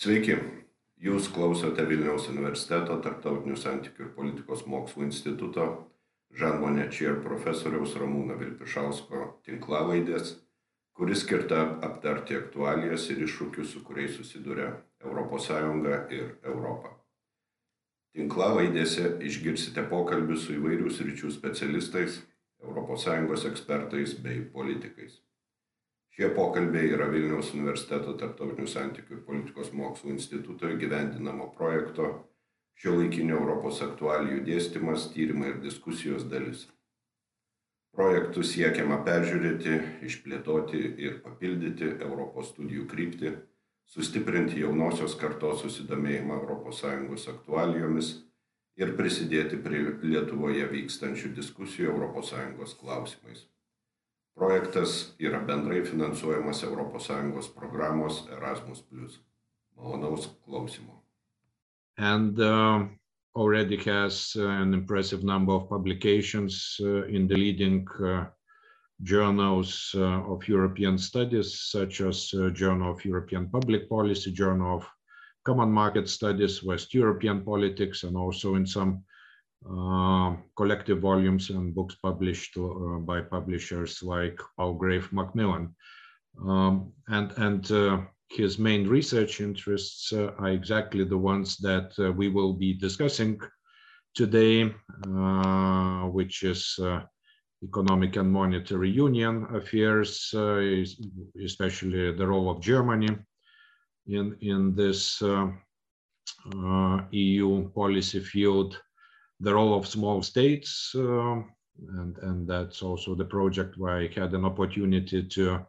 Sveiki, jūs klausote Vilniaus universiteto tarptautinių santykių ir politikos mokslų instituto Žanmonė Čier profesoriaus Ramūno Vilpišausko tinklavaidės, kuris skirta aptarti aktualijas ir iššūkius, su kuriais susiduria ES ir Europa. Tinklavaidėse išgirsite pokalbius su įvairių sričių specialistais, ES ekspertais bei politikais. Šie pokalbiai yra Vilniaus universiteto tarptautinių santykių ir politikos mokslų instituto įgyvendinamo projekto šio laikinio Europos aktualijų dėstymas, tyrimai ir diskusijos dalis. Projektų siekiama peržiūrėti, išplėtoti ir papildyti Europos studijų kryptį, sustiprinti jaunosios kartos susidomėjimą ES aktualijomis ir prisidėti prie Lietuvoje vykstančių diskusijų ES klausimais. Projektas yra bendrai finansuojamas programos Erasmus. Malonaus. And uh, already has uh, an impressive number of publications uh, in the leading uh, journals uh, of European studies, such as uh, Journal of European Public Policy, Journal of common market studies, West European politics, and also in some collective volumes and books published uh, by publishers like Palgrave Macmillan. Um, and and uh, his main research interests uh, are exactly the ones that uh, we will be discussing today, uh, which is economic and monetary union affairs, especially the role of Germany in, in this uh, uh, EU policy field, the role of small states, uh, and, and that's also the project where I had an opportunity to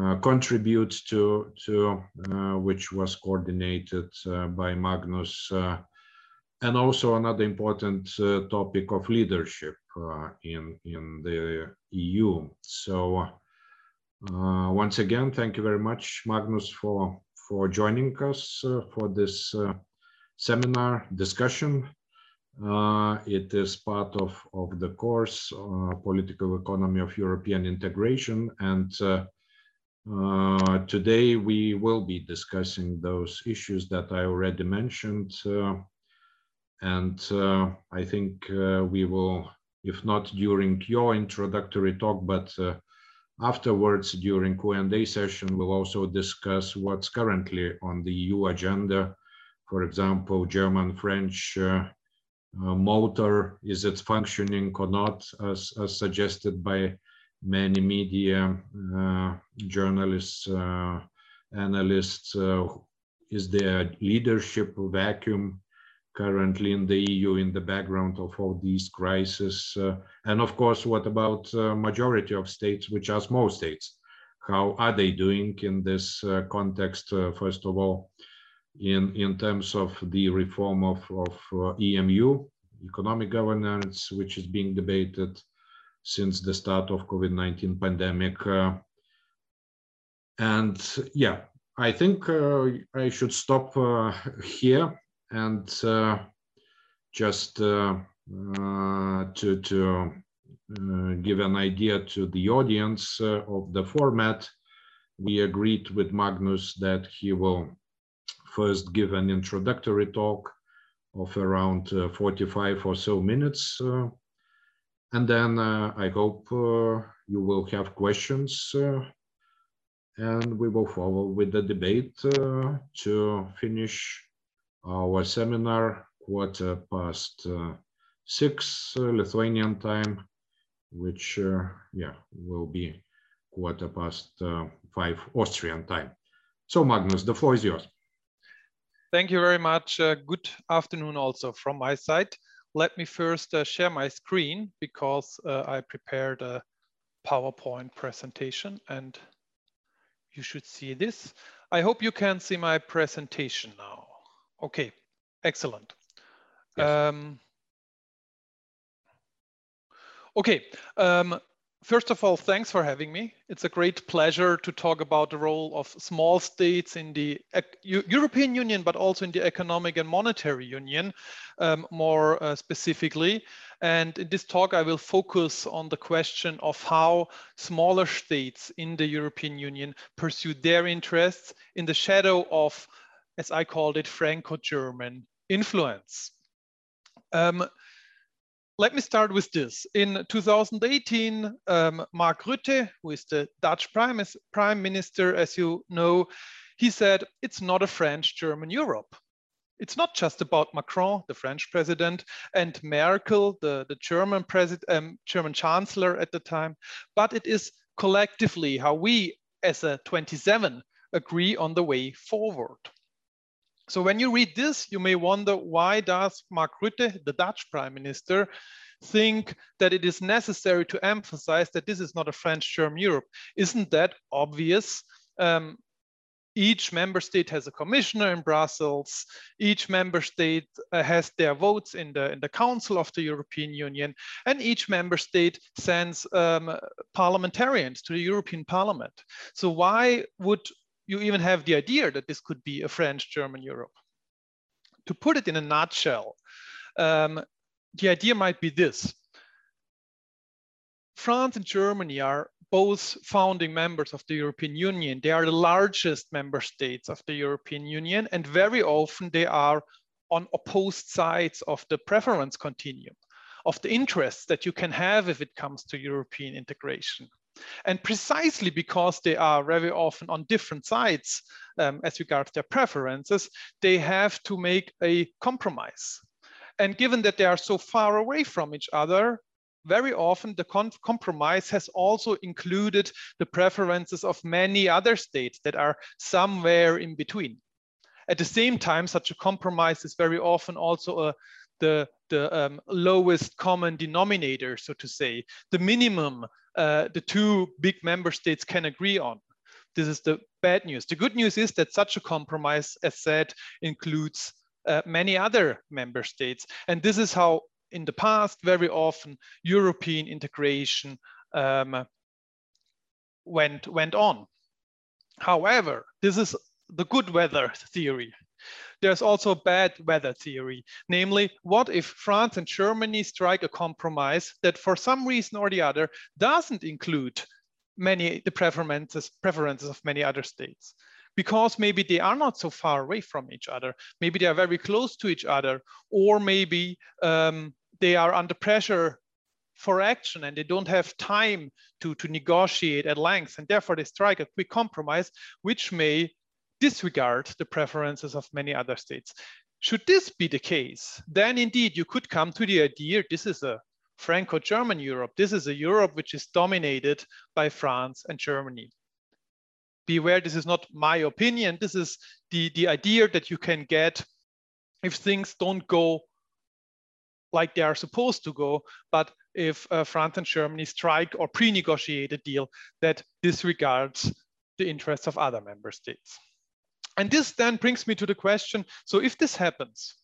uh, contribute to, to uh, which was coordinated uh, by Magnus. and also another important topic of leadership in, in the EU. So once again, thank you very much, Magnus, for for joining us uh, for this uh, seminar discussion. Uh, it is part of, of the course, Political Economy of European Integration. And today we will be discussing those issues that I already mentioned. and I think we will, if not during your introductory talk, but Afterwards, during Q&A session, we'll also discuss what's currently on the EU agenda. For example, German, French uh, uh, motor, is it functioning or not, as, as suggested by many media uh, journalists, uh, analysts. Uh, is there a leadership vacuum currently in the EU in the background of all these crises? Uh, and of course, what about uh, majority of states, which are small states? How are they doing in this uh, context, uh, first of all, in, in terms of the reform of, of uh, EMU, economic governance, which is being debated since the start of COVID-19 pandemic. Uh, and yeah, I think I should stop here and uh, just uh, uh, to, to give an idea to the audience of the format, we agreed with Magnus that he will first give an introductory talk of around 45 or so minutes. and then I hope you will have questions and we will follow with the debate uh, to finish our seminar quarter past uh, six uh, Lithuanian time, which uh, yeah will be quarter past five Austrian time. So Magnus, the floor is yours. Thank you very much. Uh, good afternoon also from my side. Let me first uh, share my screen because uh, I prepared a PowerPoint presentation and you should see this. I hope you can see my presentation now. Okay, excellent. Yes. Um, okay, um, first of all, thanks for having me. It's a great pleasure to talk about the role of small states in the European Union, but also in the Economic and Monetary Union um, more uh, specifically. And in this talk, I will focus on the question of how smaller states in the European Union pursue their interests in the shadow of as I called it, Franco-German influence. Um, let me start with this. In 2018, um, Mark Rutte, who is the Dutch prime, prime minister, as you know, he said, it's not a French-German Europe. It's not just about Macron, the French president, and Merkel, the, the German, um, German chancellor at the time, but it is collectively how we as a 27 agree on the way forward. So when you read this, you may wonder why does Mark Rutte, the Dutch prime minister, think that it is necessary to emphasize that this is not a French-German Europe? Isn't that obvious? Um, each member state has a commissioner in Brussels. Each member state uh, has their votes in the, in the Council of the European Union. And each member state sends um, parliamentarians to the European Parliament. So why would you even have the idea that this could be a French-German Europe? To put it in a nutshell, um, the idea might be this. France and Germany are both founding members of the European Union. They are the largest member states of the European Union, and very often they are on opposed sides of the preference continuum, of the interests that you can have if it comes to European integration. And precisely because they are very often on different sides um, as regards their preferences, they have to make a compromise. And given that they are so far away from each other, very often the compromise has also included the preferences of many other states that are somewhere in between. At the same time, such a compromise is very often also a, the, the um, lowest common denominator, so to say, the minimum uh, the two big member states can agree on. This is the bad news. The good news is that such a compromise, as said, includes uh, many other member states. And this is how in the past, very often European integration um, went, went on. However, this is the good weather theory. There's also bad weather theory, namely, what if France and Germany strike a compromise that for some reason or the other doesn't include many the preferences, preferences of many other states? because maybe they are not so far away from each other. Maybe they are very close to each other, or maybe um, they are under pressure for action and they don't have time to, to negotiate at length. And therefore, they strike a quick compromise, which may disregard the preferences of many other states. Should this be the case, then indeed you could come to the idea this is a Franco-German Europe. This is a Europe which is dominated by France and Germany beware, this is not my opinion. This is the, the idea that you can get if things don't go like they are supposed to go, but if uh, France and Germany strike or pre-negotiate a deal that disregards the interests of other member states. And this then brings me to the question, so if this happens,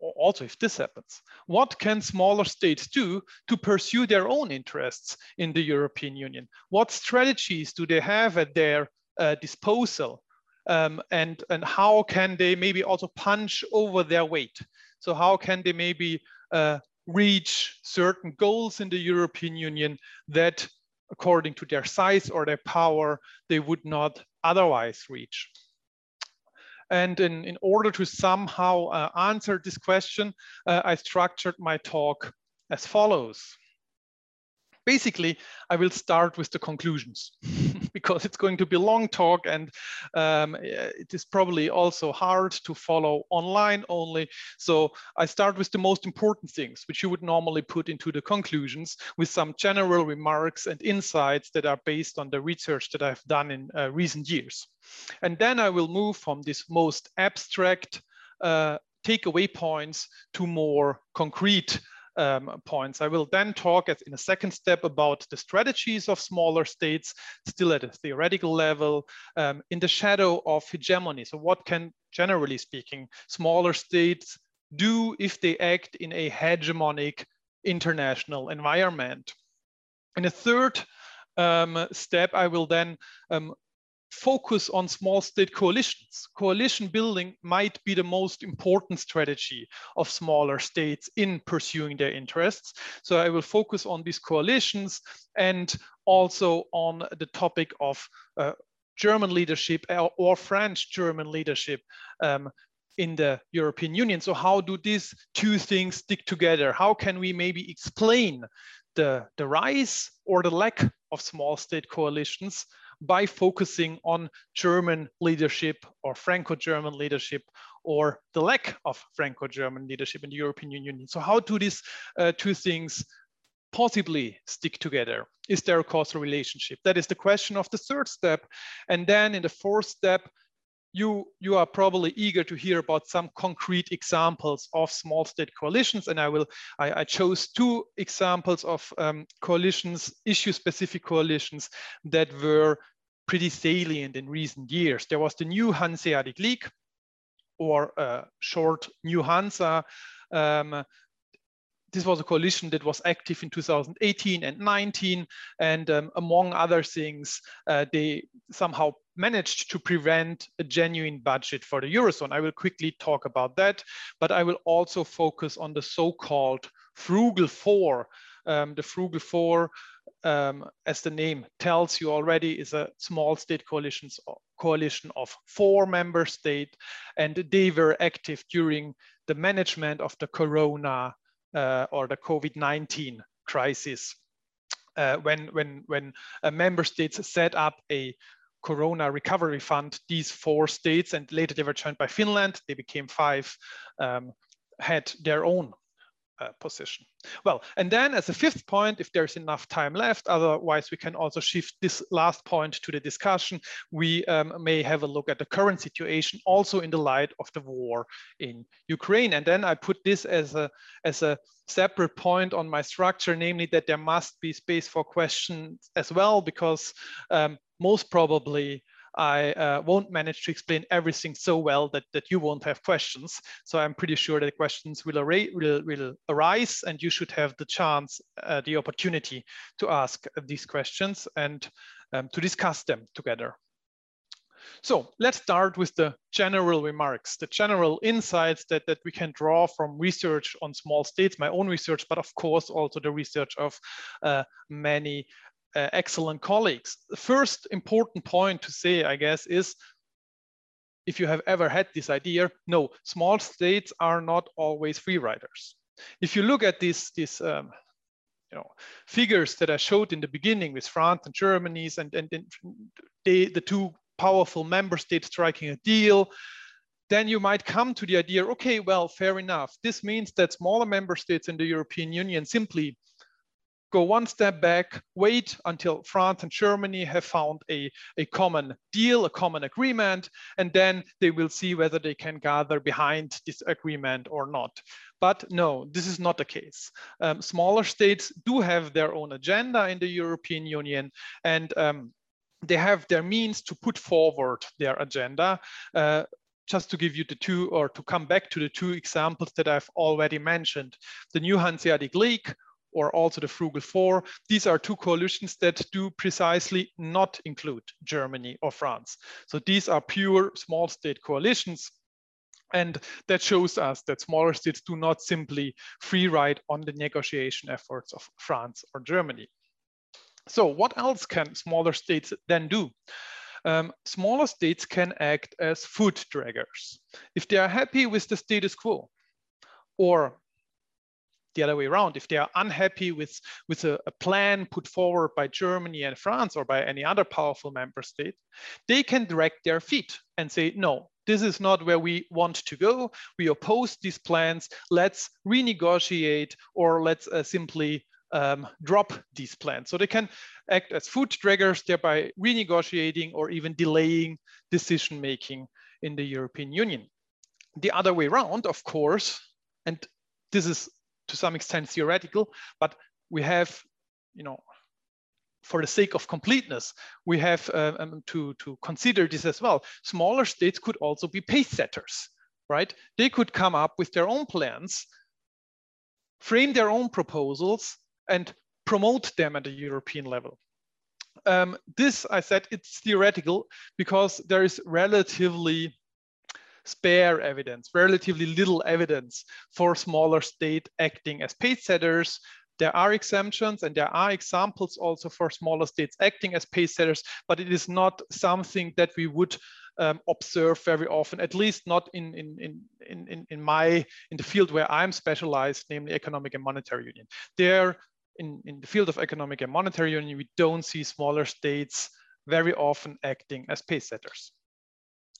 also if this happens, what can smaller states do to pursue their own interests in the European Union? What strategies do they have at their uh, disposal? Um, and, and how can they maybe also punch over their weight? So how can they maybe uh, reach certain goals in the European Union that according to their size or their power, they would not otherwise reach? And in, in order to somehow uh, answer this question, uh, I structured my talk as follows. Basically, I will start with the conclusions because it's going to be long talk and um, it is probably also hard to follow online only. So I start with the most important things, which you would normally put into the conclusions with some general remarks and insights that are based on the research that I've done in uh, recent years. And then I will move from this most abstract uh, takeaway points to more concrete um, points. I will then talk as in a second step about the strategies of smaller states, still at a theoretical level, um, in the shadow of hegemony. So what can, generally speaking, smaller states do if they act in a hegemonic international environment? In a third um, step, I will then um, focus on small state coalitions. Coalition building might be the most important strategy of smaller states in pursuing their interests. So I will focus on these coalitions and also on the topic of uh, German leadership or, or French German leadership um, in the European Union. So how do these two things stick together? How can we maybe explain the, the rise or the lack of small state coalitions by focusing on German leadership or Franco-German leadership or the lack of Franco-German leadership in the European Union. So how do these uh, two things possibly stick together? Is there a causal relationship? That is the question of the third step. And then in the fourth step, you, you are probably eager to hear about some concrete examples of small state coalitions. And I will, I, I chose two examples of um, coalitions, issue specific coalitions that were pretty salient in recent years. There was the new Hanseatic League or uh, short New Hansa. Um, this was a coalition that was active in 2018 and 19. And um, among other things, uh, they somehow managed to prevent a genuine budget for the Eurozone. I will quickly talk about that, but I will also focus on the so-called Frugal Four. Um, the Frugal Four, um, as the name tells you already, is a small state coalitions, coalition of four member states, and they were active during the management of the Corona or the COVID-19 crisis. Uh, when when when member states set up a Corona Recovery Fund, these four states, and later they were joined by Finland, they became five, um, had their own uh, position. Well, and then as a fifth point, if there's enough time left, otherwise we can also shift this last point to the discussion. We um, may have a look at the current situation also in the light of the war in Ukraine. And then I put this as a, as a separate point on my structure, namely that there must be space for questions as well, because um, most probably I uh, won't manage to explain everything so well that, that you won't have questions. So I'm pretty sure that questions will, will, will arise and you should have the chance, uh, the opportunity to ask these questions and um, to discuss them together. So let's start with the general remarks, the general insights that, that we can draw from research on small states, my own research, but of course also the research of uh, many uh, excellent colleagues. The first important point to say, I guess, is if you have ever had this idea, no, small states are not always free riders. If you look at these, these um, you know, figures that I showed in the beginning with France and Germany's and, and, and they, the two powerful member states striking a deal, then you might come to the idea, okay, well, fair enough. This means that smaller member states in the European Union simply go one step back, wait until France and Germany have found a, a common deal, a common agreement, and then they will see whether they can gather behind this agreement or not. But no, this is not the case. Um, smaller states do have their own agenda in the European Union, and um, they have their means to put forward their agenda. Uh, just to give you the two or to come back to the two examples that I've already mentioned, the New Hanseatic League or also the Frugal Four. These are two coalitions that do precisely not include Germany or France. So these are pure small state coalitions. And that shows us that smaller states do not simply free ride on the negotiation efforts of France or Germany. So what else can smaller states then do? Um, smaller states can act as foot draggers. If they are happy with the status quo, or the other way around. If they are unhappy with, with a, a, plan put forward by Germany and France or by any other powerful member state, they can direct their feet and say, no, this is not where we want to go. We oppose these plans. Let's renegotiate or let's uh, simply um, drop these plans. So they can act as foot draggers, thereby renegotiating or even delaying decision making in the European Union. The other way around, of course, and this is to some extent theoretical, but we have, you know, for the sake of completeness, we have uh, um, to, to consider this as well. Smaller states could also be pace setters, right? They could come up with their own plans, frame their own proposals, and promote them at the European level. Um, this, I said, it's theoretical because there is relatively spare evidence, relatively little evidence for smaller state acting as pace setters there are exemptions and there are examples also for smaller states acting as pace setters, but it is not something that we would um, observe very often, at least not in, in, in, in, in my, in the field where I'm specialized, namely economic and monetary union. There, in, in the field of economic and monetary union, we don't see smaller states very often acting as pace setters.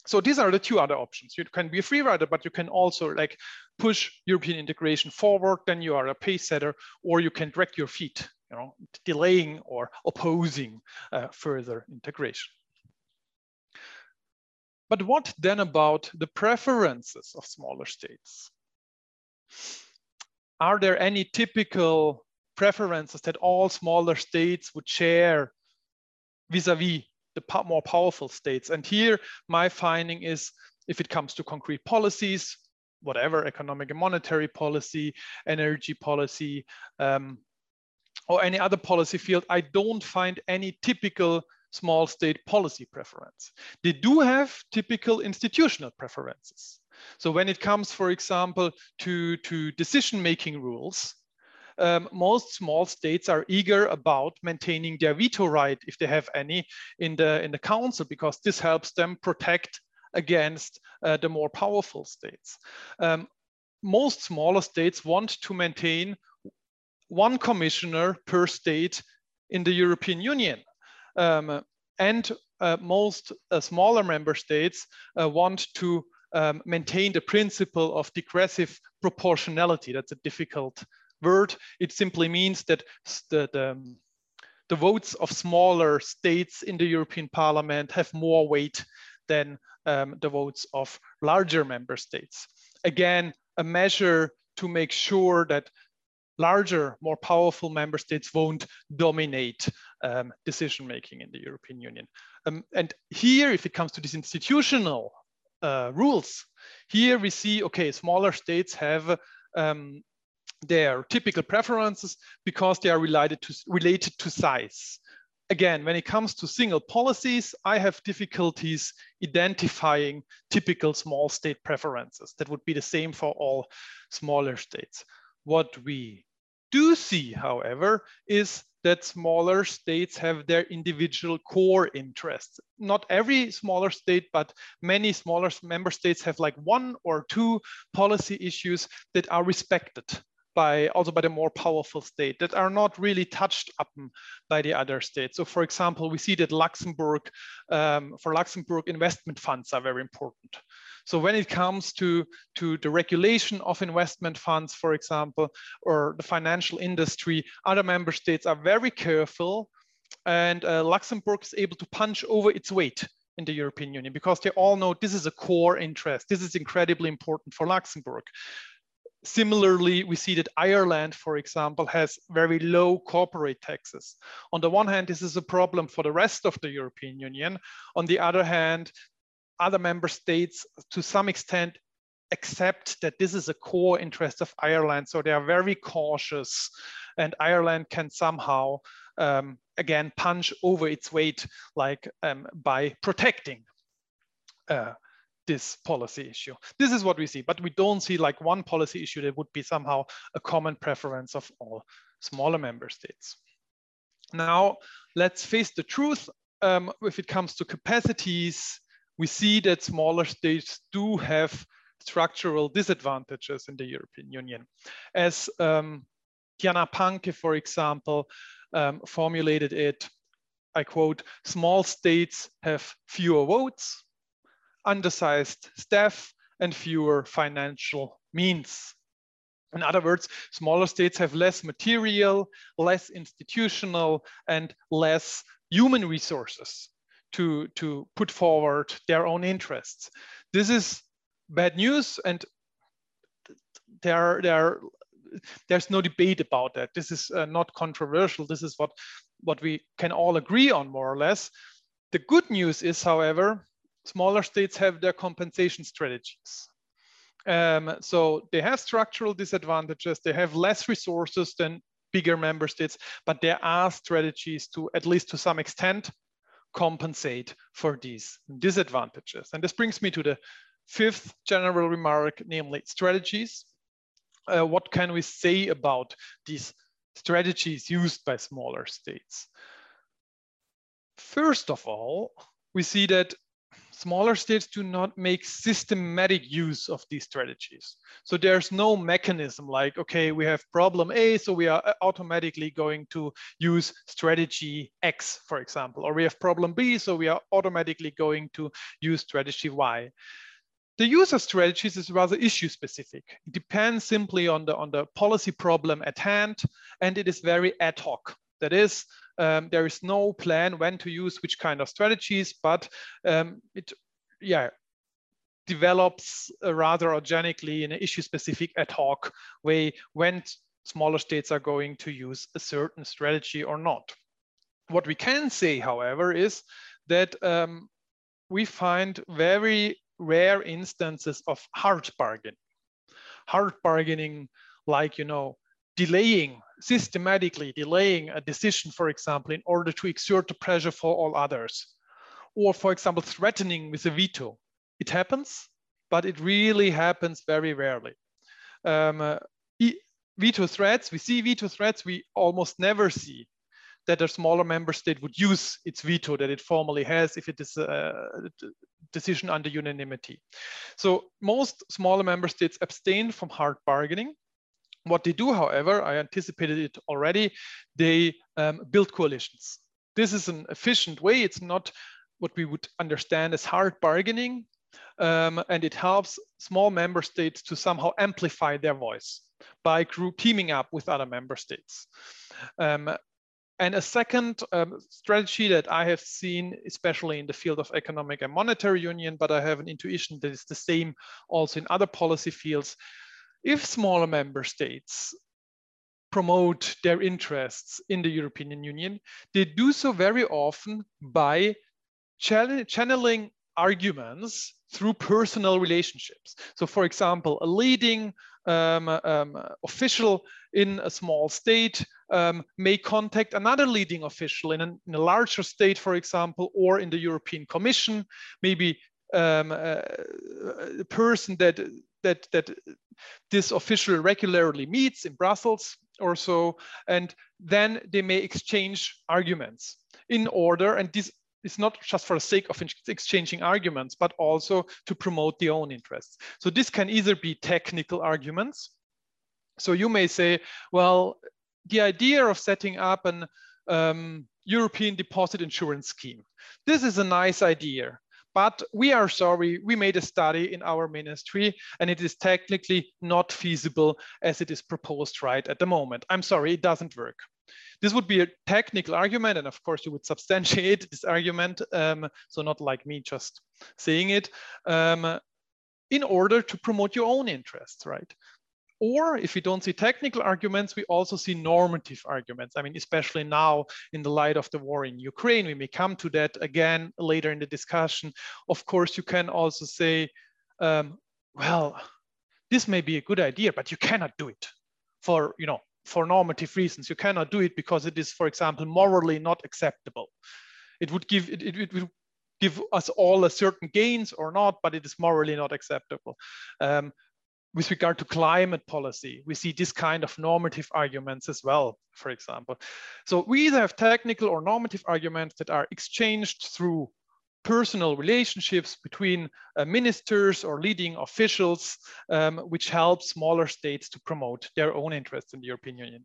So these are the two other options. You can be a free rider, but you can also like push European integration forward, then you are a pace setter, or you can drag your feet, you know, delaying or opposing uh, further integration. But what then about the preferences of smaller states? Are there any typical preferences that all smaller states would share vis-a-vis -vis the more powerful states? And here my finding is if it comes to concrete policies, whatever economic and monetary policy, energy policy, um, or any other policy field, I don't find any typical small state policy preference. They do have typical institutional preferences. So when it comes, for example, to, to decision-making rules, um, most small states are eager about maintaining their veto right, if they have any, in the, in the council, because this helps them protect against uh, the more powerful states. Um, most smaller states want to maintain one commissioner per state in the European Union. Um, and uh, most uh, smaller member states uh, want to um, maintain the principle of degressive proportionality. That's a difficult word. It simply means that the, the, the votes of smaller states in the European Parliament have more weight than um, the votes of larger member states. Again, a measure to make sure that larger, more powerful member states won't dominate um, decision making in the European Union. Um, and here, if it comes to these institutional uh, rules, here we see, okay, smaller states have um, their typical preferences because they are related to, related to size. Again, when it comes to single policies, I have difficulties identifying typical small state preferences. That would be the same for all smaller states. What we do see, however, is that smaller states have their individual core interests. Not every smaller state, but many smaller member states have like one or two policy issues that are respected by also by the more powerful state that are not really touched up by the other states. So for example, we see that Luxembourg, um, for Luxembourg, investment funds are very important. So when it comes to, to the regulation of investment funds, for example, or the financial industry, other member states are very careful and uh, Luxembourg is able to punch over its weight in the European Union because they all know this is a core interest. This is incredibly important for Luxembourg. Similarly, we see that Ireland, for example, has very low corporate taxes. On the one hand, this is a problem for the rest of the European Union. On the other hand, other member states to some extent accept that this is a core interest of Ireland. So they are very cautious and Ireland can somehow, um, again, punch over its weight like um, by protecting uh, this policy issue. This is what we see, but we don't see like one policy issue that would be somehow a common preference of all smaller member states. Now, let's face the truth. Um, if it comes to capacities, we see that smaller states do have structural disadvantages in the European Union. As um, Diana Panke, for example, um, formulated it, I quote, small states have fewer votes, undersized staff, and fewer financial means. In other words, smaller states have less material, less institutional, and less human resources to, to put forward their own interests. This is bad news and there, there, there's no debate about that. This is uh, not controversial. This is what, what we can all agree on more or less. The good news is, however, smaller states have their compensation strategies. Um, so they have structural disadvantages. They have less resources than bigger member states, but there are strategies to, at least to some extent, compensate for these disadvantages. And this brings me to the fifth general remark, namely strategies. Uh, what can we say about these strategies used by smaller states. First of all, we see that smaller states do not make systematic use of these strategies. So there's no mechanism like, okay, we have problem A, so we are uh, automatically going to use strategy X, for example, or we have problem B, so we are automatically going to use strategy Y. The use of strategies is rather issue specific. It depends simply on the, on the policy problem at hand, and it is very ad hoc. That is, um, there is no plan when to use which kind of strategies, but um, it, yeah, develops rather organically in an issue-specific ad hoc way when smaller states are going to use a certain strategy or not. What we can say, however, is that um, we find very rare instances of hard bargaining. Hard bargaining, like, you know, delaying, systematically delaying a decision, for example, in order to exert the pressure for all others. Or for example, threatening with a veto. It happens, but it really happens very rarely. Um, uh, veto threats, we see veto threats, we almost never see that a smaller member state would use its veto that it formally has if it is a decision under unanimity. So most smaller member states abstain from hard bargaining what they do, however, I anticipated it already, they um, build coalitions. This is an efficient way. It's not what we would understand as hard bargaining, um, and it helps small member states to somehow amplify their voice by group teaming up with other member states. Um, and a second um, strategy that I have seen, especially in the field of economic and monetary union, but I have an intuition that it's the same also in other policy fields, if smaller member states promote their interests in the European Union, they do so very often by channeling arguments through personal relationships. So for example, a leading um, um, official in a small state um, may contact another leading official in, an, in, a larger state, for example, or in the European Commission, maybe um, a, a person that that that this official regularly meets in Brussels or so, and then they may exchange arguments in order, and this is not just for the sake of exchanging arguments, but also to promote their own interests. So this can either be technical arguments. So you may say, well, the idea of setting up an um, European deposit insurance scheme. This is a nice idea. But we are sorry, we made a study in our ministry and it is technically not feasible as it is proposed right at the moment. I'm sorry, it doesn't work. This would be a technical argument, and of course you would substantiate this argument, um, so not like me just saying it, um, in order to promote your own interests, right? Or if we don't see technical arguments, we also see normative arguments. I mean, especially now in the light of the war in Ukraine, we may come to that again later in the discussion. Of course, you can also say, um, well, this may be a good idea, but you cannot do it for, you know, for normative reasons. You cannot do it because it is, for example, morally not acceptable. It would give it, it, it would give us all a certain gains or not, but it is morally not acceptable. Um, with regard to climate policy, we see this kind of normative arguments as well, for example. So we either have technical or normative arguments that are exchanged through personal relationships between uh, ministers or leading officials, um, which help smaller states to promote their own interests in the European Union.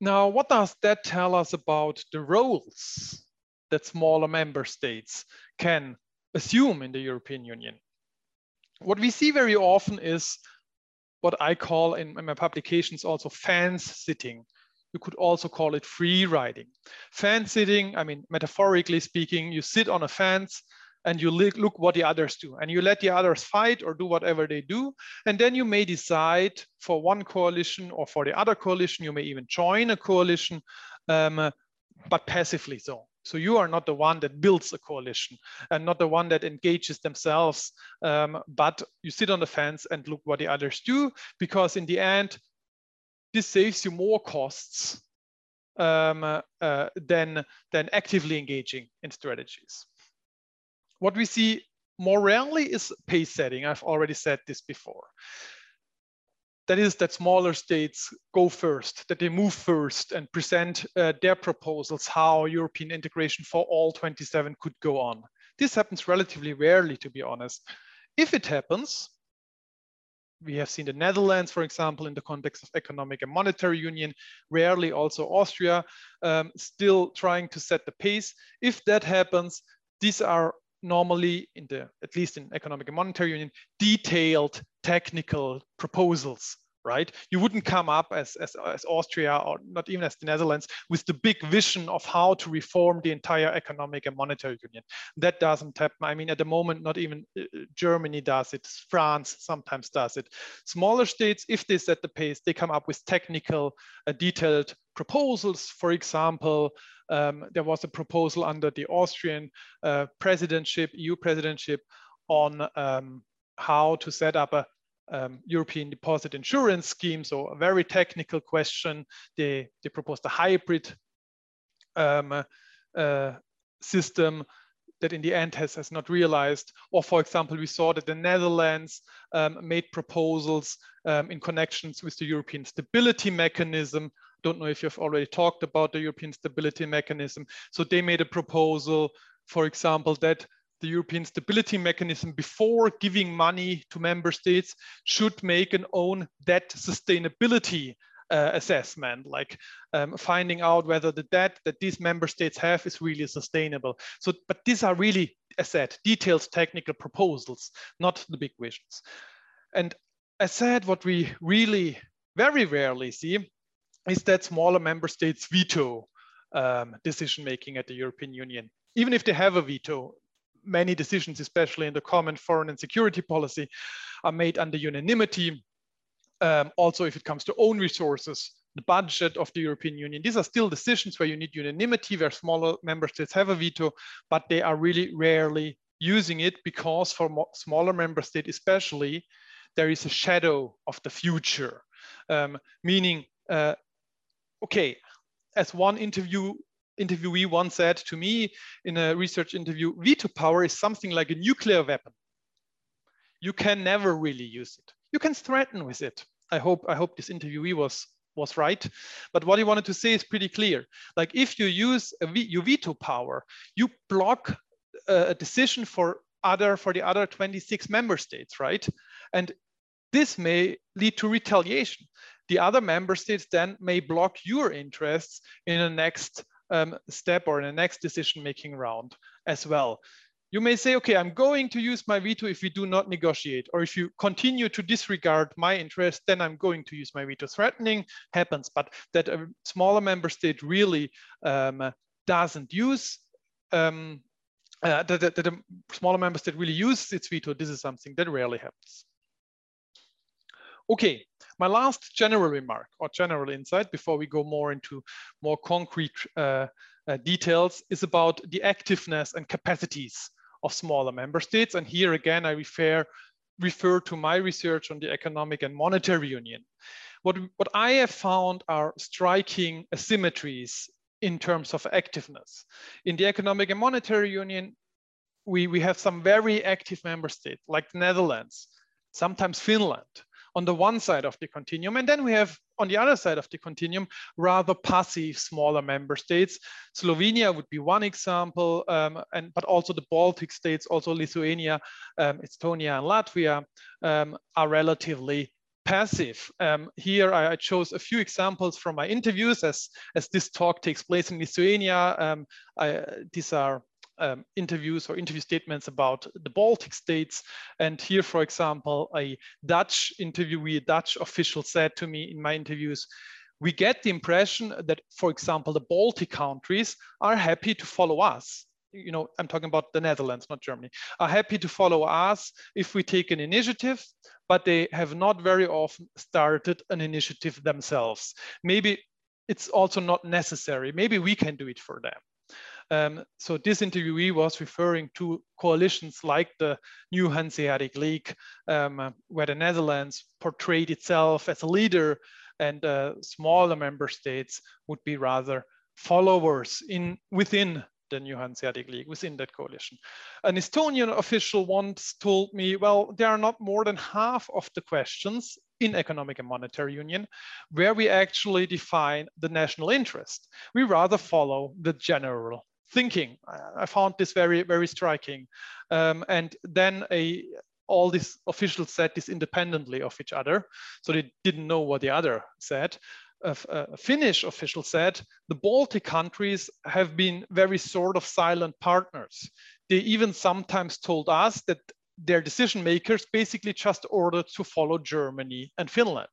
Now, what does that tell us about the roles that smaller member states can assume in the European Union? What we see very often is what I call in, my publications also fence sitting. You could also call it free riding. Fence sitting, I mean, metaphorically speaking, you sit on a fence and you look what the others do and you let the others fight or do whatever they do. And then you may decide for one coalition or for the other coalition, you may even join a coalition, um, but passively so. So you are not the one that builds a coalition and not the one that engages themselves, um, but you sit on the fence and look what the others do, because in the end, this saves you more costs um, uh, than, than actively engaging in strategies. What we see more rarely is pace setting. I've already said this before. That is that smaller states go first, that they move first and present uh, their proposals how European integration for all 27 could go on. This happens relatively rarely, to be honest. If it happens, we have seen the Netherlands, for example, in the context of economic and monetary union, rarely also Austria, um, still trying to set the pace. If that happens, these are normally in the, at least in economic and monetary union, detailed technical proposals right? You wouldn't come up as, as, as Austria or not even as the Netherlands with the big vision of how to reform the entire economic and monetary union. That doesn't happen. I mean, at the moment, not even uh, uh, Germany does it. France sometimes does it. Smaller states, if they set the pace, they come up with technical, uh, detailed proposals. For example, um, there was a proposal under the Austrian uh, presidentship, EU presidentship, on um, how to set up a um, European deposit insurance scheme. So a very technical question. They, they proposed a hybrid um, uh, system that in the end has, has not realized. Or for example, we saw that the Netherlands um, made proposals um, in connections with the European stability mechanism. Don't know if you've already talked about the European stability mechanism. So they made a proposal, for example, that the European Stability Mechanism, before giving money to member states, should make an own debt sustainability uh, assessment, like um, finding out whether the debt that these member states have is really sustainable. So, but these are really, as said, detailed technical proposals, not the big visions. And as said, what we really very rarely see is that smaller member states veto um, decision making at the European Union. Even if they have a veto, many decisions, especially in the common foreign and security policy, are made under unanimity. Um, also, if it comes to own resources, the budget of the European Union, these are still decisions where you need unanimity, where smaller member states have a veto, but they are really rarely using it because for smaller member states especially, there is a shadow of the future, um, meaning, uh, okay, as one interview interviewee once said to me in a research interview, veto power is something like a nuclear weapon. You can never really use it. You can threaten with it. I hope, I hope this interviewee was, was right. But what he wanted to say is pretty clear. Like if you use a your veto power, you block uh, a decision for other for the other 26 member states, right? And this may lead to retaliation. The other member states then may block your interests in the next um, step or in the next decision-making round as well. You may say, okay, I'm going to use my veto if we do not negotiate, or if you continue to disregard my interest, then I'm going to use my veto. Threatening happens, but that a smaller member state really um, doesn't use, um, uh, that, that, that a smaller member state really uses its veto, this is something that rarely happens. Okay, my last general remark or general insight before we go more into more concrete uh, uh, details is about the activeness and capacities of smaller member states. And here again, I refer, refer to my research on the economic and monetary union. What, what I have found are striking asymmetries in terms of activeness. In the economic and monetary union, we, we have some very active member states like the Netherlands, sometimes Finland, on the one side of the continuum. And then we have on the other side of the continuum, rather passive smaller member states. Slovenia would be one example, um, and but also the Baltic states, also Lithuania, um, Estonia, and Latvia um, are relatively passive. Um, here I, I, chose a few examples from my interviews as, as this talk takes place in Lithuania. Um, I, these are um, interviews or interview statements about the Baltic states. And here, for example, a Dutch interviewee, a Dutch official said to me in my interviews, we get the impression that, for example, the Baltic countries are happy to follow us. You know, I'm talking about the Netherlands, not Germany, are happy to follow us if we take an initiative, but they have not very often started an initiative themselves. Maybe it's also not necessary. Maybe we can do it for them. Um, so this interviewee was referring to coalitions like the New Hanseatic League, um, where the Netherlands portrayed itself as a leader and uh, smaller member states would be rather followers in within the New Hanseatic League, within that coalition. An Estonian official once told me, well, there are not more than half of the questions in economic and monetary union, where we actually define the national interest. We rather follow the general thinking. I found this very, very striking. Um, and then a all these officials said this independently of each other. So they didn't know what the other said. A, a, Finnish official said the Baltic countries have been very sort of silent partners. They even sometimes told us that their decision makers basically just ordered to follow Germany and Finland.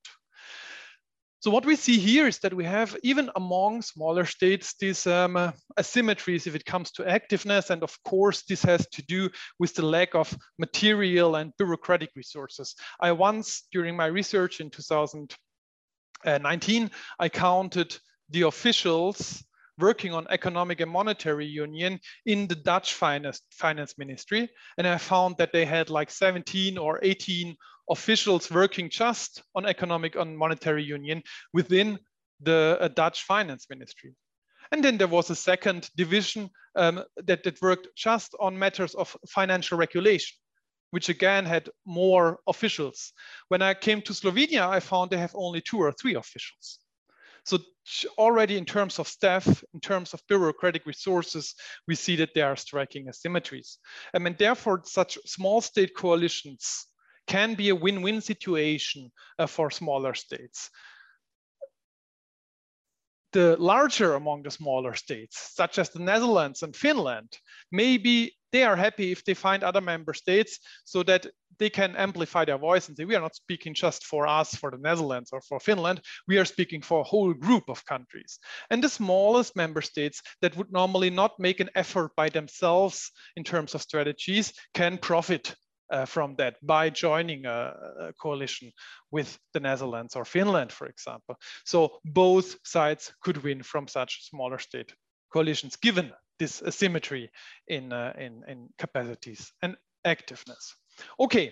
So what we see here is that we have, even among smaller states, these um, uh, asymmetries if it comes to activeness. And of course, this has to do with the lack of material and bureaucratic resources. I once, during my research in 2019, I counted the officials working on economic and monetary union in the Dutch finance, finance ministry. And I found that they had like 17 or 18 officials working just on economic and monetary union within the uh, Dutch finance ministry. And then there was a second division um, that, that worked just on matters of financial regulation, which again had more officials. When I came to Slovenia, I found they have only two or three officials. So already in terms of staff, in terms of bureaucratic resources, we see that there are striking asymmetries. Um, and therefore, such small state coalitions can be a win-win situation uh, for smaller states. The larger among the smaller states, such as the Netherlands and Finland, maybe they are happy if they find other member states so that they can amplify their voice and say, we are not speaking just for us, for the Netherlands or for Finland, we are speaking for a whole group of countries. And the smallest member states that would normally not make an effort by themselves in terms of strategies can profit uh, from that by joining a, a, coalition with the Netherlands or Finland, for example. So both sides could win from such smaller state coalitions, given this asymmetry in, uh, in, in capacities and activeness. Okay,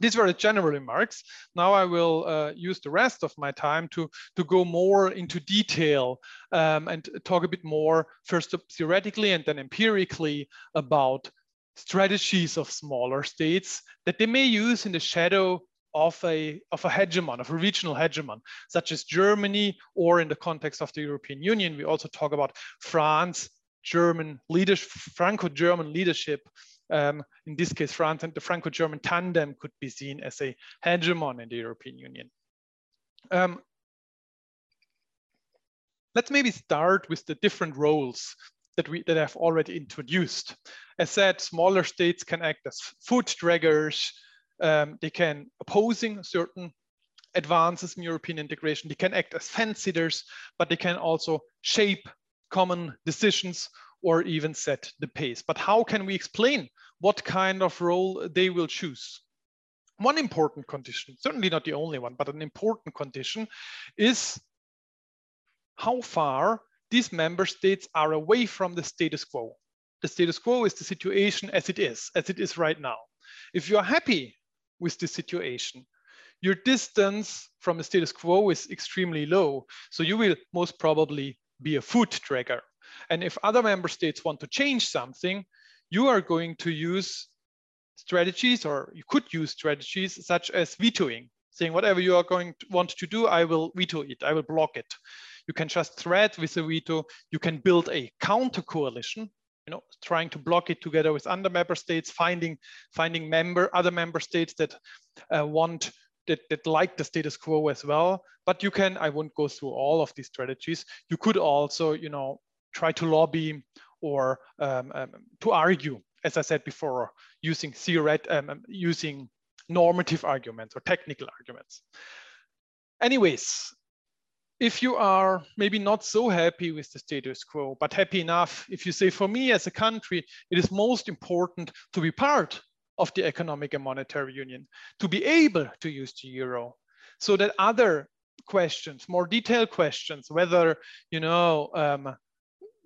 these were the general remarks. Now I will uh, use the rest of my time to, to go more into detail um, and talk a bit more, first theoretically and then empirically about strategies of smaller states that they may use in the shadow of a, of a hegemon, of a regional hegemon, such as Germany, or in the context of the European Union, we also talk about France, German leadership, Franco-German leadership. Um, in this case, France and the Franco-German tandem could be seen as a hegemon in the European Union. Um, let's maybe start with the different roles that we that I've already introduced. As said, smaller states can act as foot draggers. Um, they can opposing certain advances in European integration. They can act as fence sitters, but they can also shape common decisions or even set the pace. But how can we explain what kind of role they will choose? One important condition, certainly not the only one, but an important condition is how far these member states are away from the status quo. The status quo is the situation as it is, as it is right now. If you're happy with the situation, your distance from the status quo is extremely low. So you will most probably be a foot dragger. And if other member states want to change something, you are going to use strategies or you could use strategies such as vetoing, saying whatever you are going to want to do, I will veto it, I will block it. You can just thread with a veto. You can build a counter coalition, you know, trying to block it together with other member states, finding finding member other member states that uh, want that, that like the status quo as well. But you can, I won't go through all of these strategies. You could also, you know, try to lobby or um, um, to argue, as I said before, using theoret um, um using normative arguments or technical arguments. Anyways, if you are maybe not so happy with the status quo, but happy enough, if you say, for me as a country, it is most important to be part of the economic and monetary union, to be able to use the euro, so that other questions, more detailed questions, whether, you know, um,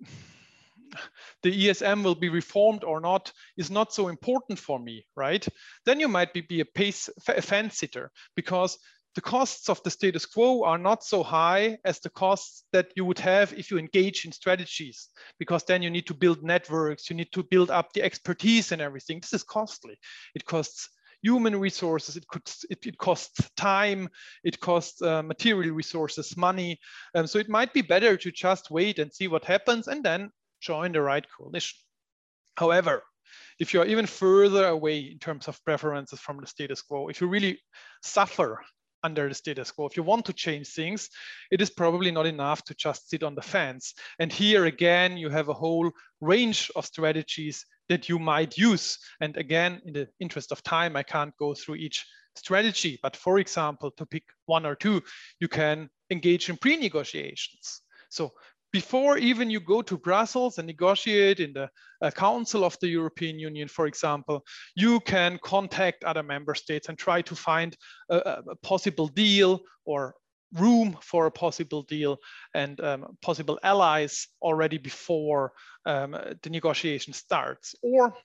the ESM will be reformed or not is not so important for me, right? Then you might be, be a pace a fence sitter because the costs of the status quo are not so high as the costs that you would have if you engage in strategies, because then you need to build networks, you need to build up the expertise and everything. This is costly. It costs human resources, it could it, it costs time, it costs uh, material resources, money. Um, so it might be better to just wait and see what happens and then join the right coalition. However, if you're even further away in terms of preferences from the status quo, if you really suffer under the status quo, if you want to change things, it is probably not enough to just sit on the fence. And here again, you have a whole range of strategies that you might use. And again, in the interest of time, I can't go through each strategy. But for example, to pick one or two, you can engage in pre-negotiations. So before even you go to Brussels and negotiate in the uh, Council of the European Union, for example, you can contact other member states and try to find a, a possible deal or room for a possible deal and um, possible allies already before um, the negotiation starts. Or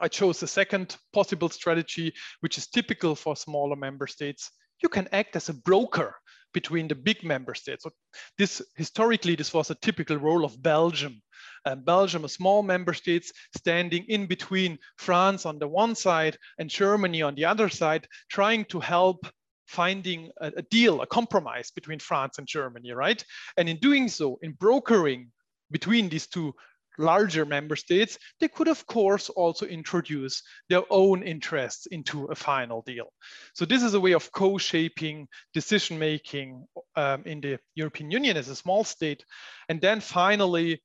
I chose a second possible strategy, which is typical for smaller member states. You can act as a broker between the big member states. So this historically, this was a typical role of Belgium. Uh, Belgium, a small member state standing in between France on the one side and Germany on the other side, trying to help finding a, a deal, a compromise between France and Germany, right? And in doing so, in brokering between these two larger member states, they could of course also introduce their own interests into a final deal. So this is a way of co-shaping decision-making um, in the European Union as a small state. And then finally,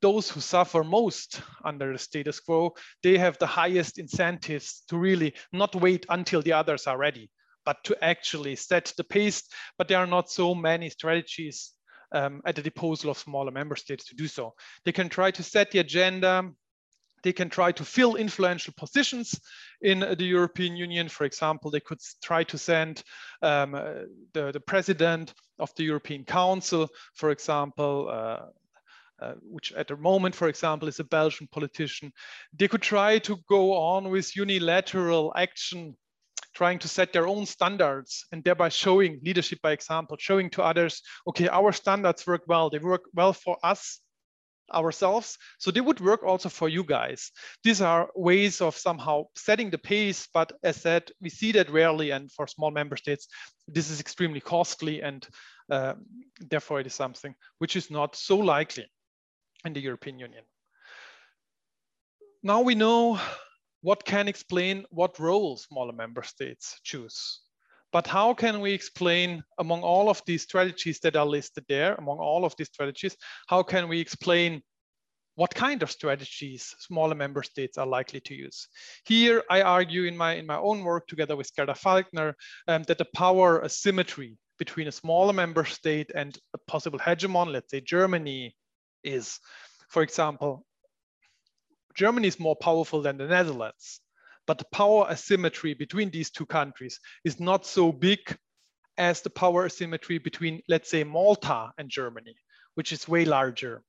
those who suffer most under the status quo, they have the highest incentives to really not wait until the others are ready, but to actually set the pace. But there are not so many strategies um, at the disposal of smaller member states to do so. They can try to set the agenda. They can try to fill influential positions in the European Union. For example, they could try to send um, the, the president of the European Council, for example, uh, uh, which at the moment, for example, is a Belgian politician. They could try to go on with unilateral action trying to set their own standards and thereby showing leadership by example, showing to others, okay, our standards work well. They work well for us ourselves. So they would work also for you guys. These are ways of somehow setting the pace, but as said, we see that rarely. And for small member states, this is extremely costly. And uh, therefore it is something which is not so likely in the European Union. Now we know what can explain what role smaller member states choose. But how can we explain among all of these strategies that are listed there, among all of these strategies, how can we explain what kind of strategies smaller member states are likely to use. Here, I argue in my, in my own work together with Gerda Falkner um, that the power asymmetry between a smaller member state and a possible hegemon, let's say Germany, is, for example, Germany is more powerful than the Netherlands, but the power asymmetry between these two countries is not so big as the power asymmetry between, let's say, Malta and Germany, which is way larger.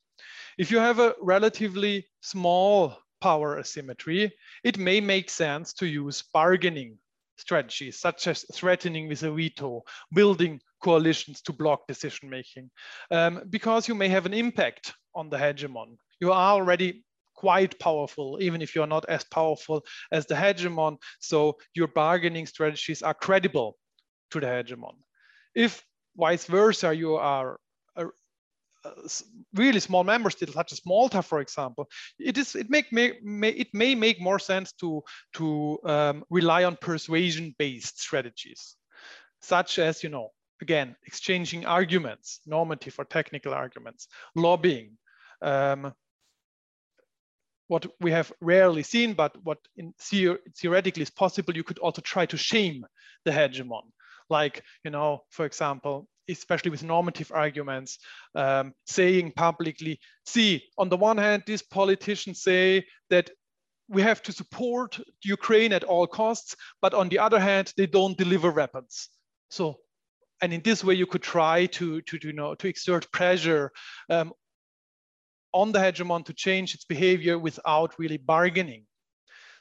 If you have a relatively small power asymmetry, it may make sense to use bargaining strategies, such as threatening with a veto, building coalitions to block decision making, um, because you may have an impact on the hegemon. You are already quite powerful, even if you're not as powerful as the hegemon. So your bargaining strategies are credible to the hegemon. If vice versa, you are a, a really small member state, such as Malta, for example, it is it make may, may it may make more sense to to um, rely on persuasion-based strategies, such as you know again exchanging arguments, normative or technical arguments, lobbying, um, what we have rarely seen, but what in theoretically is possible, you could also try to shame the hegemon. Like, you know, for example, especially with normative arguments, um, saying publicly, see, on the one hand, these politicians say that we have to support Ukraine at all costs, but on the other hand, they don't deliver weapons. So, and in this way, you could try to, to, to you know, to exert pressure um, on the hegemon to change its behavior without really bargaining.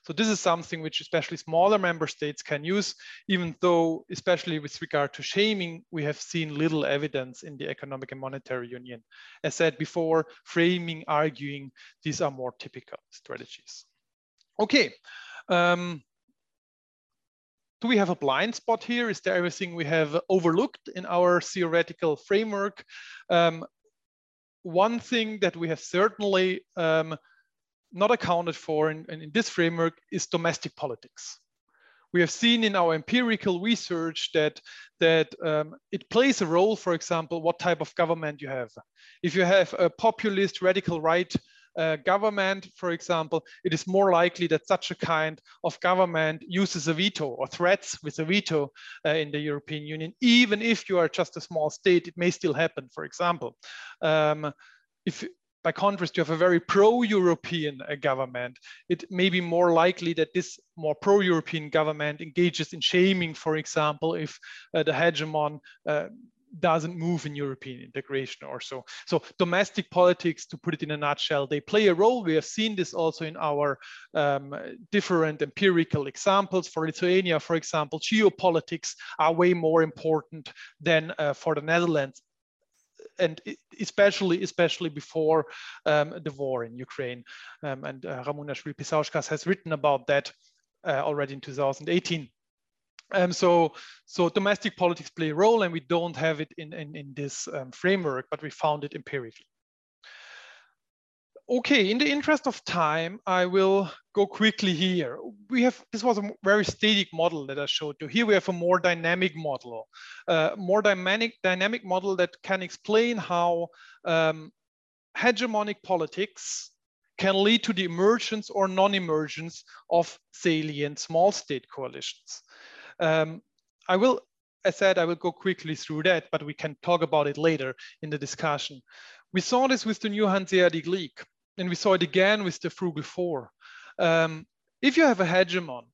So this is something which especially smaller member states can use, even though, especially with regard to shaming, we have seen little evidence in the economic and monetary union. As said before, framing, arguing, these are more typical strategies. Okay, um, do we have a blind spot here? Is there everything we have overlooked in our theoretical framework? Um, one thing that we have certainly um, not accounted for in, in this framework is domestic politics. We have seen in our empirical research that, that um, it plays a role, for example, what type of government you have. If you have a populist radical right uh, government, for example, it is more likely that such a kind of government uses a veto or threats with a veto uh, in the European Union. Even if you are just a small state, it may still happen, for example. Um, if by contrast, you have a very pro-European uh, government, it may be more likely that this more pro-European government engages in shaming, for example, if uh, the hegemon uh, doesn't move in European integration or so. So domestic politics, to put it in a nutshell, they play a role. We have seen this also in our um, different empirical examples. For Lithuania, for example, geopolitics are way more important than uh, for the Netherlands and especially especially before um, the war in Ukraine. Um, and uh, Ramūnas Vilpišauskas has written about that uh, already in 2018. Um, so, so domestic politics play a role and we don't have it in, in, in this um, framework, but we found it empirically. Okay, in the interest of time, I will go quickly here. We have, this was a very static model that I showed you. Here we have a more dynamic model, uh, more dynamic, dynamic model that can explain how um, hegemonic politics can lead to the emergence or non-emergence of salient small state coalitions. Um, I will, as said, I will go quickly through that, but we can talk about it later in the discussion. We saw this with the new Hanseatic League, and we saw it again with the Frugal Four. Um, if you have a hegemon,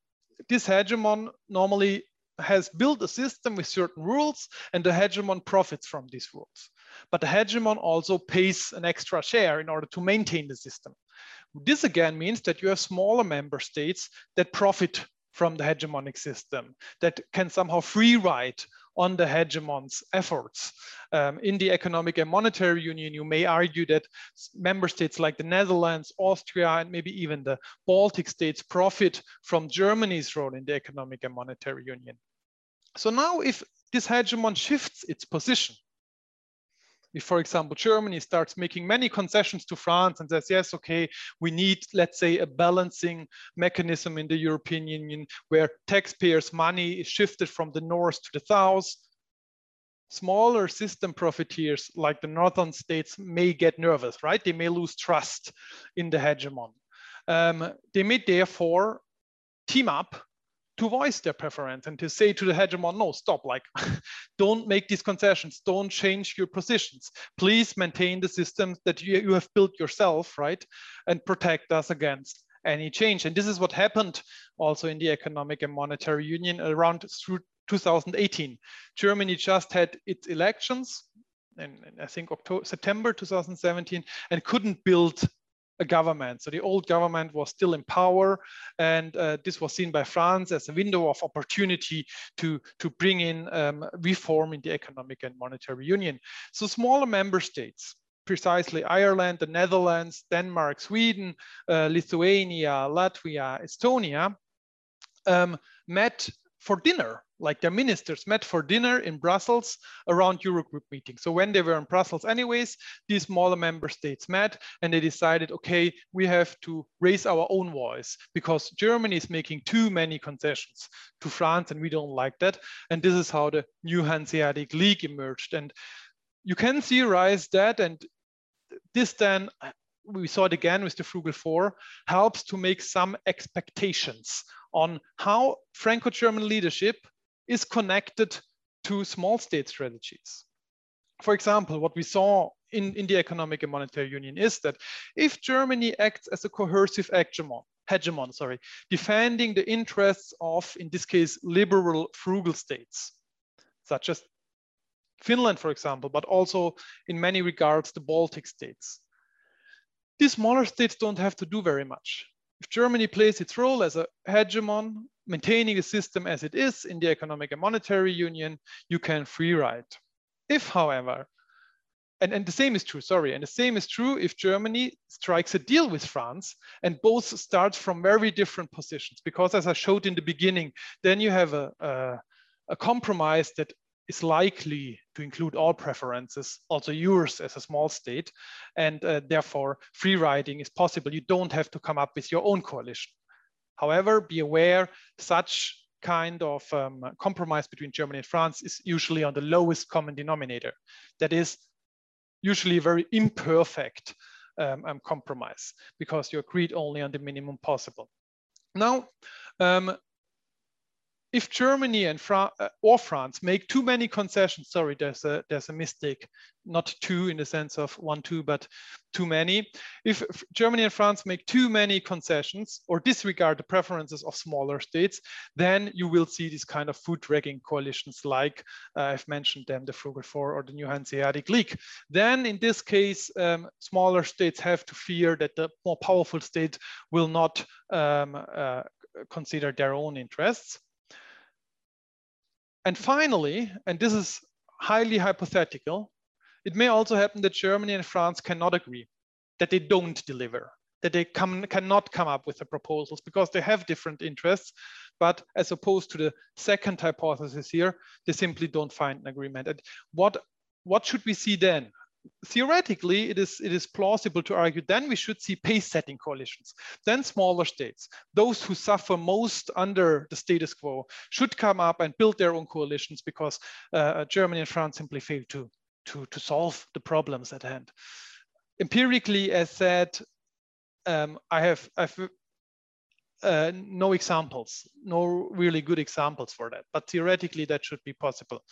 this hegemon normally has built a system with certain rules and the hegemon profits from these rules. But the hegemon also pays an extra share in order to maintain the system. This again means that you have smaller member states that profit from the hegemonic system that can somehow free ride on the hegemon's efforts. Um, in the economic and monetary union, you may argue that member states like the Netherlands, Austria, and maybe even the Baltic states profit from Germany's role in the economic and monetary union. So now if this hegemon shifts its position, if, for example, Germany starts making many concessions to France and says, yes, okay, we need, let's say, a balancing mechanism in the European Union where taxpayers' money is shifted from the north to the south, smaller system profiteers like the northern states may get nervous, right? They may lose trust in the hegemon. Um, they may therefore team up to voice their preference and to say to the hegemon, no, stop, like, don't make these concessions, don't change your positions. Please maintain the systems that you, you have built yourself, right? And protect us against any change. And this is what happened also in the economic and monetary union around through 2018. Germany just had its elections in I think October, September 2017 and couldn't build a government. So the old government was still in power, and uh, this was seen by France as a window of opportunity to, to bring in um, reform in the economic and monetary union. So smaller member states, precisely Ireland, the Netherlands, Denmark, Sweden, uh, Lithuania, Latvia, Estonia, um, met for dinner like their ministers met for dinner in Brussels around Eurogroup meetings. So when they were in Brussels anyways, these smaller member states met and they decided, okay, we have to raise our own voice because Germany is making too many concessions to France and we don't like that. And this is how the new Hanseatic League emerged. And you can theorize that and this then we saw it again with the Frugal Four, helps to make some expectations on how Franco-German leadership is connected to small state strategies. For example, what we saw in, in the economic and monetary union is that if Germany acts as a coercive hegemon, hegemon, sorry, defending the interests of, in this case, liberal frugal states, such as Finland, for example, but also in many regards, the Baltic states. These smaller states don't have to do very much. If Germany plays its role as a hegemon, maintaining a system as it is in the economic and monetary union, you can free ride. If, however, and, and the same is true, sorry, and the same is true if Germany strikes a deal with France and both start from very different positions. Because as I showed in the beginning, then you have a, a, a compromise that is likely to include all preferences, also yours as a small state, and uh, therefore free riding is possible. You don't have to come up with your own coalition. However, be aware such kind of um, compromise between Germany and France is usually on the lowest common denominator. That is usually a very imperfect um, um, compromise because you agreed only on the minimum possible. Now, um, if Germany and uh, or France make too many concessions, sorry, there's a there's a mistake, not two in the sense of one two, but too many. If Germany and France make too many concessions or disregard the preferences of smaller states, then you will see these kind of foot dragging coalitions, like uh, I've mentioned them, the Frugal Four or the New Hanseatic League. Then in this case, um, smaller states have to fear that the more powerful state will not um, uh, consider their own interests. And finally, and this is highly hypothetical, it may also happen that Germany and France cannot agree, that they don't deliver, that they come, cannot come up with the proposals because they have different interests. But as opposed to the second hypothesis here, they simply don't find an agreement. And what, what should we see then? Theoretically, it is, it is plausible to argue then we should see pace-setting coalitions. Then smaller states, those who suffer most under the status quo, should come up and build their own coalitions because uh, Germany and France simply fail to, to, to solve the problems at hand. Empirically, as said, um, I have, I've uh, no examples, no really good examples for that, but theoretically that should be possible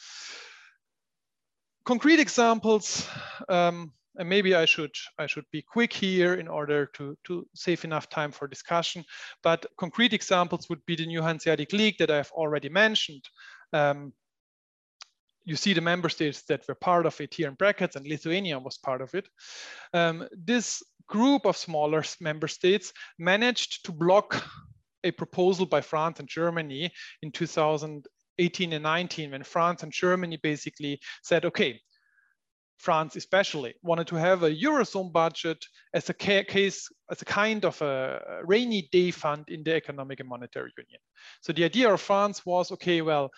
concrete examples, um, and maybe I should I should be quick here in order to to save enough time for discussion. But concrete examples would be the New Hanseatic League that I've already mentioned. Um, you see the member states that were part of it here in brackets, and Lithuania was part of it. Um, this group of smaller member states managed to block a proposal by France and Germany in 2000, 18 and 19 when France and Germany basically said, okay, France especially wanted to have a Eurozone budget as a case, as a kind of a rainy day fund in the economic and monetary union. So the idea of France was, okay, well,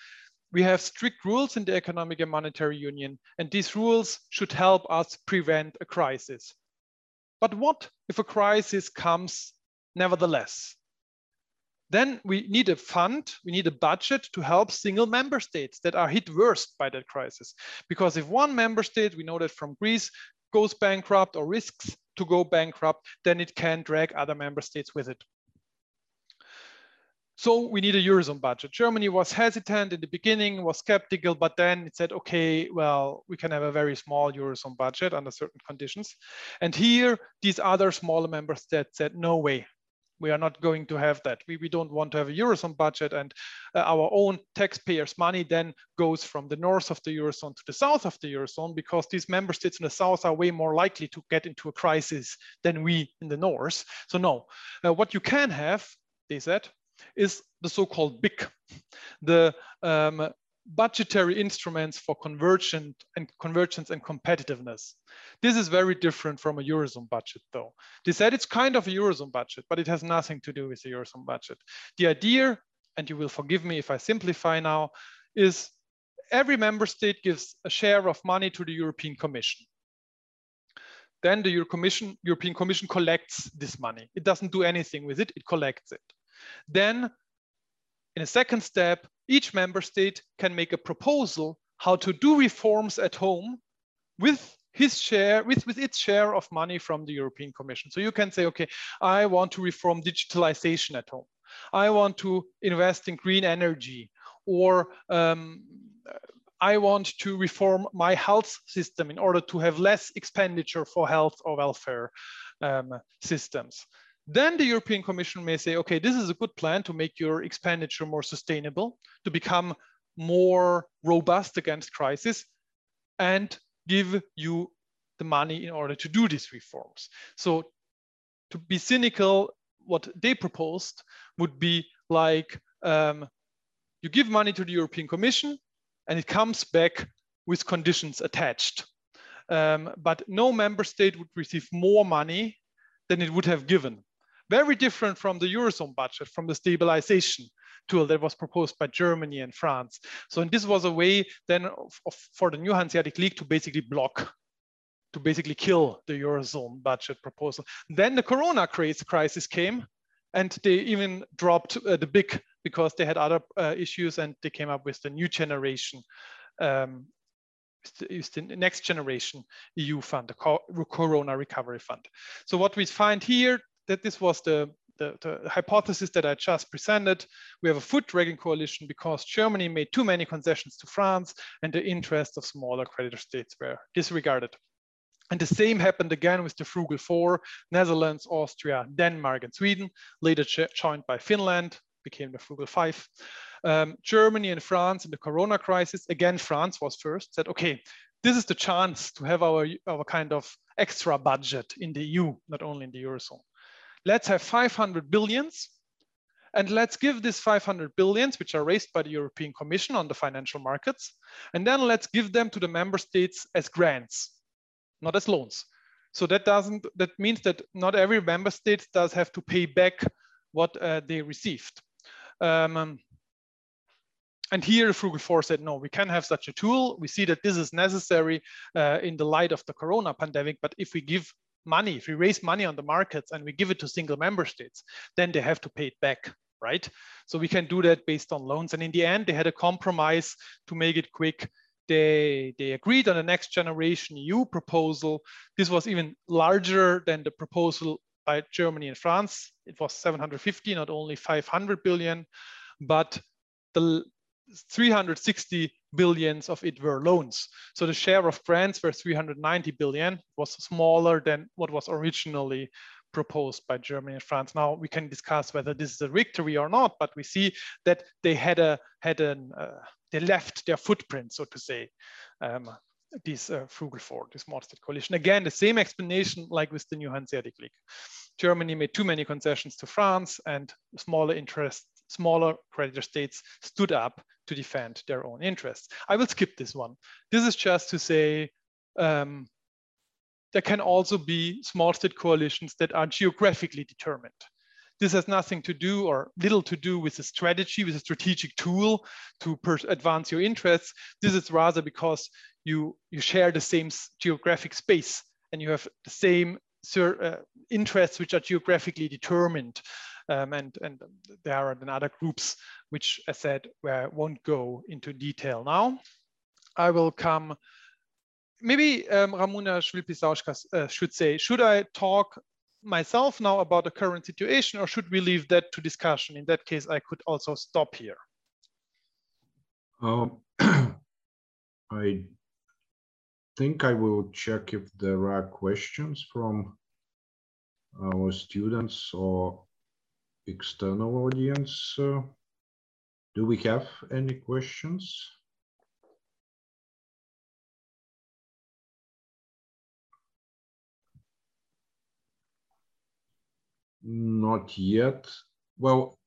we have strict rules in the economic and monetary union, and these rules should help us prevent a crisis. But what if a crisis comes nevertheless? Then we need a fund, we need a budget to help single member states that are hit worst by that crisis. Because if one member state, we know that from Greece, goes bankrupt or risks to go bankrupt, then it can drag other member states with it. So we need a Eurozone budget. Germany was hesitant in the beginning, was skeptical, but then it said, okay, well, we can have a very small Eurozone budget under certain conditions. And here, these other smaller member states said, no way, we are not going to have that. We, we don't want to have a Eurozone budget and uh, our own taxpayers' money then goes from the north of the Eurozone to the south of the Eurozone because these member states in the south are way more likely to get into a crisis than we in the north. So no, uh, what you can have, they said, is the so-called BIC, the um, budgetary instruments for convergence and convergence and competitiveness. This is very different from a Eurozone budget though. They said it's kind of a Eurozone budget, but it has nothing to do with the Eurozone budget. The idea, and you will forgive me if I simplify now, is every member state gives a share of money to the European Commission. Then the Euro Commission, European Commission collects this money. It doesn't do anything with it, it collects it. Then in a second step, each member state can make a proposal how to do reforms at home with his share, with, with its share of money from the European Commission. So you can say, okay, I want to reform digitalization at home. I want to invest in green energy or um, I want to reform my health system in order to have less expenditure for health or welfare um, systems. Then the European Commission may say, okay, this is a good plan to make your expenditure more sustainable, to become more robust against crisis, and give you the money in order to do these reforms. So to be cynical, what they proposed would be like, um, you give money to the European Commission and it comes back with conditions attached. Um, but no member state would receive more money than it would have given. Very different from the Eurozone budget, from the stabilization tool that was proposed by Germany and France. So and this was a way then of, of, for the new Hanseatic League to basically block, to basically kill the Eurozone budget proposal. Then the Corona crisis came and they even dropped uh, the BIC because they had other uh, issues and they came up with the new generation um, is the next generation EU fund, the Corona Recovery Fund. So what we find here, that this was the, the, the, hypothesis that I just presented. We have a foot dragging coalition because Germany made too many concessions to France and the interests of smaller creditor states were disregarded. And the same happened again with the Frugal Four, Netherlands, Austria, Denmark, and Sweden, later joined by Finland, became the Frugal Five. Um, Germany and France in the Corona crisis, again, France was first, said, okay, this is the chance to have our, our kind of extra budget in the EU, not only in the Eurozone. Let's have 500 billions and let's give this 500 billions, which are raised by the European Commission on the financial markets, and then let's give them to the member states as grants not as loans. So that doesn't, that means that not every member state does have to pay back what uh, they received. Um, and here Frugal 4 said, no, we can have such a tool. We see that this is necessary uh, in the light of the Corona pandemic, but if we give money, if we raise money on the markets and we give it to single member states, then they have to pay it back, right? So we can do that based on loans. And in the end, they had a compromise to make it quick they, they agreed on the next generation EU proposal. This was even larger than the proposal by Germany and France. It was 750, not only 500 billion, but the 360 billions of it were loans. So the share of grants were 390 billion, was smaller than what was originally proposed by Germany and France. Now we can discuss whether this is a victory or not, but we see that they had a had an uh, they left their footprint, so to say, um, this uh, frugal four, this multi-state coalition. Again, the same explanation like with the new Hanseatic League. Germany made too many concessions to France and smaller interest, smaller creditor states stood up to defend their own interests. I will skip this one. This is just to say um, there can also be small state coalitions that are geographically determined. This has nothing to do or little to do with a strategy, with a strategic tool to advance your interests. This is rather because you, you share the same geographic space and you have the same uh, interests which are geographically determined. Um, and, and there are then other groups which I said I won't go into detail now. I will come maybe um, Ramūnas Vilpišauskas uh, should say, should I talk myself now about the current situation or should we leave that to discussion? In that case, I could also stop here. Um, I think I will check if there are questions from our students or external audience. Uh, do we have any questions? Not yet. Well,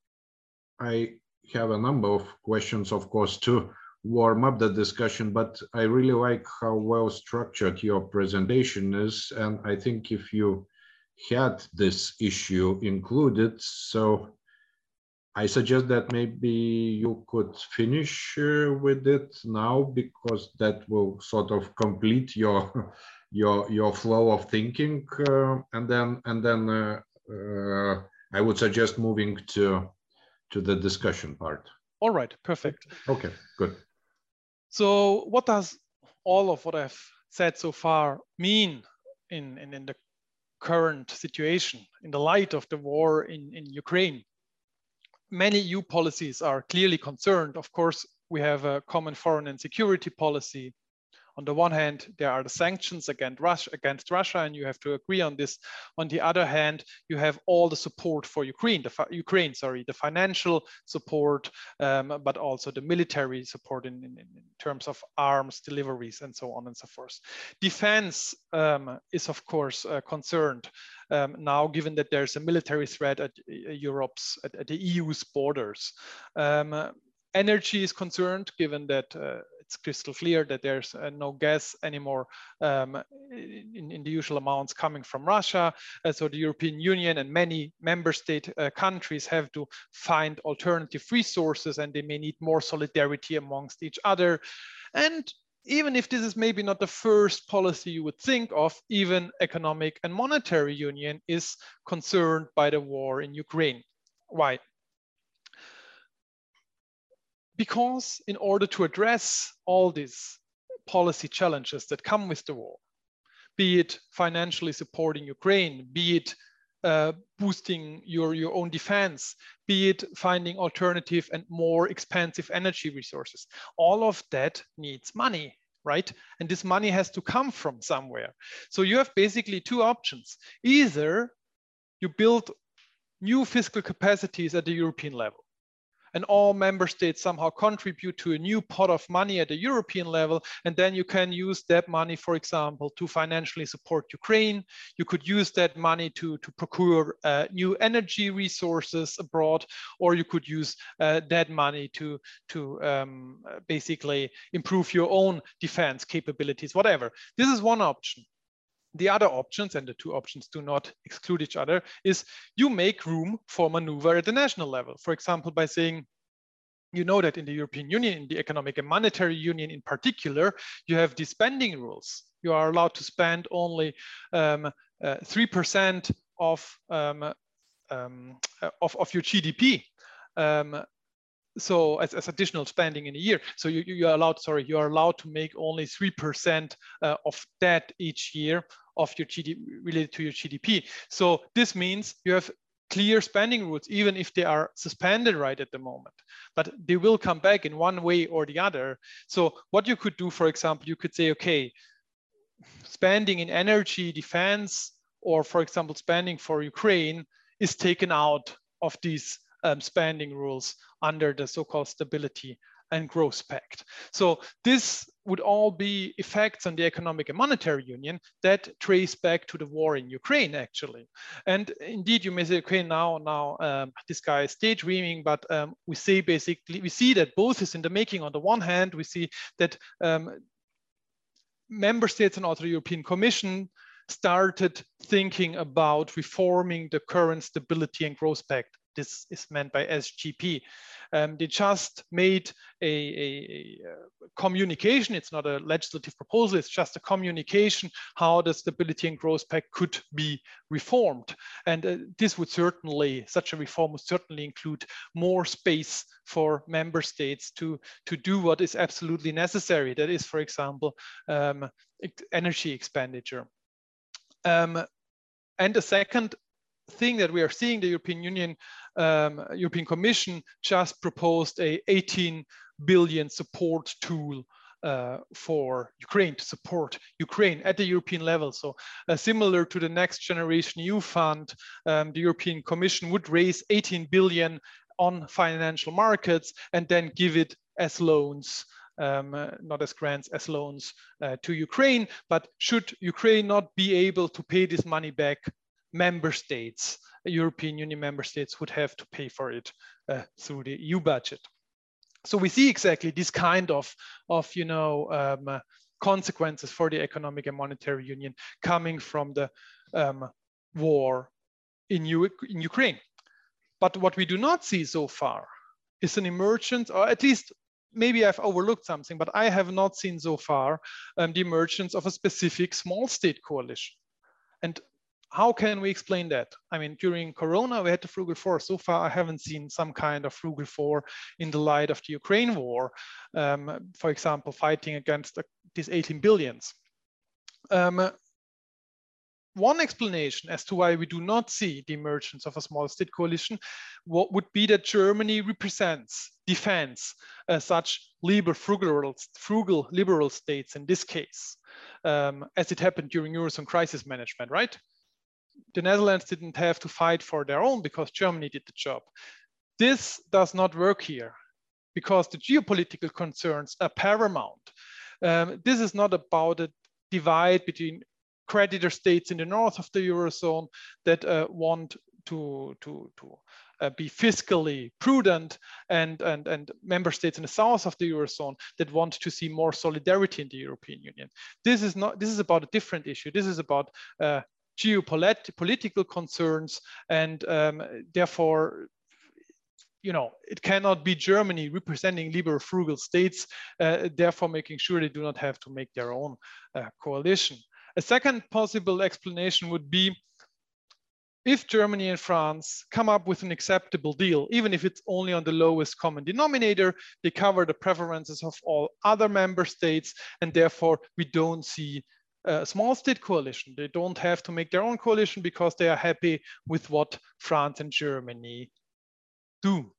I have a number of questions, of course, to warm up the discussion, but I really like how well structured your presentation is. And I think if you had this issue included, so I suggest that maybe you could finish uh, with it now because that will sort of complete your your your flow of thinking, uh, and then and then uh, uh, I would suggest moving to to the discussion part. All right, perfect. Okay, good. So what does all of what I've said so far mean in, in, in the current situation in the light of the war in, in Ukraine? Many EU policies are clearly concerned. Of course, we have a common foreign and security policy on the one hand, there are the sanctions against Russia, against Russia, and you have to agree on this. On the other hand, you have all the support for Ukraine, the Ukraine, sorry, the financial support, um, but also the military support in, in, in, terms of arms deliveries and so on and so forth. Defense um, is, of course, uh, concerned um, now, given that there's a military threat at uh, Europe's, at, at, the EU's borders. Um, energy is concerned, given that uh, it's crystal clear that there's uh, no gas anymore um, in, in, the usual amounts coming from Russia. Uh, so the European Union and many member state uh, countries have to find alternative resources and they may need more solidarity amongst each other. And even if this is maybe not the first policy you would think of, even economic and monetary union is concerned by the war in Ukraine. Why? Because in order to address all these policy challenges that come with the war, be it financially supporting Ukraine, be it uh, boosting your, your own defense, be it finding alternative and more expensive energy resources. All of that needs money, right? And this money has to come from somewhere. So you have basically two options. Either you build new fiscal capacities at the European level, and all member states somehow contribute to a new pot of money at the European level. And then you can use that money, for example, to financially support Ukraine. You could use that money to, to procure uh, new energy resources abroad, or you could use uh, that money to, to um, basically improve your own defense capabilities, whatever. This is one option. The other options, and the two options do not exclude each other, is you make room for maneuver at the national level. For example, by saying, you know that in the European Union, in the Economic and Monetary Union in particular, you have the spending rules. You are allowed to spend only 3% um, uh, of, um, um, of, of, your GDP. Um, so as, as, additional spending in a year. So you, you are allowed, sorry, you are allowed to make only 3% uh, of that each year of your GDP related to your GDP. So this means you have clear spending rules, even if they are suspended right at the moment, but they will come back in one way or the other. So what you could do, for example, you could say, okay, spending in energy, defense, or for example, spending for Ukraine is taken out of these um, spending rules under the so-called stability and growth pact. So this would all be effects on the economic and monetary union that trace back to the war in Ukraine, actually. And indeed, you may say, okay, now, now um, this guy is daydreaming, but um, we see basically, we see that both is in the making. On the one hand, we see that um, member states and also the European Commission started thinking about reforming the current stability and growth pact this is meant by SGP. Um, they just made a, a, a, communication. It's not a legislative proposal. It's just a communication how the Stability and Growth Pact could be reformed. And uh, this would certainly, such a reform would certainly include more space for member states to, to do what is absolutely necessary. That is, for example, um, energy expenditure. Um, and the second thing that we are seeing, the European Union, um, European Commission just proposed a 18 billion support tool uh, for Ukraine to support Ukraine at the European level. So uh, similar to the Next Generation EU fund, um, the European Commission would raise 18 billion on financial markets and then give it as loans um, uh, not as grants, as loans uh, to Ukraine. But should Ukraine not be able to pay this money back member states, European Union member states would have to pay for it uh, through the EU budget. So we see exactly this kind of, of you know, um, uh, consequences for the economic and monetary union coming from the um, war in, U in Ukraine. But what we do not see so far is an emergence, or at least maybe I've overlooked something, but I have not seen so far um, the emergence of a specific small state coalition. And how can we explain that? I mean, during Corona, we had the Frugal Four. So far, I haven't seen some kind of Frugal Four in the light of the Ukraine war, um, for example, fighting against the, these 18 billions. Um, one explanation as to why we do not see the emergence of a small state coalition what would be that Germany represents, defends uh, such liberal, frugal, frugal liberal states in this case, um, as it happened during Eurozone crisis management, right? The Netherlands didn't have to fight for their own because Germany did the job. This does not work here because the geopolitical concerns are paramount. Um, this is not about a divide between creditor states in the north of the Eurozone that uh, want to, to, to uh, be fiscally prudent and, and, and member states in the south of the Eurozone that want to see more solidarity in the European Union. This is not, this is about a different issue. This is about uh, geopolitical concerns and um, therefore you know, it cannot be Germany representing liberal frugal states, uh, therefore making sure they do not have to make their own uh, coalition. A second possible explanation would be if Germany and France come up with an acceptable deal, even if it's only on the lowest common denominator, they cover the preferences of all other member states, and therefore we don't see a small state coalition. They don't have to make their own coalition because they are happy with what France and Germany do.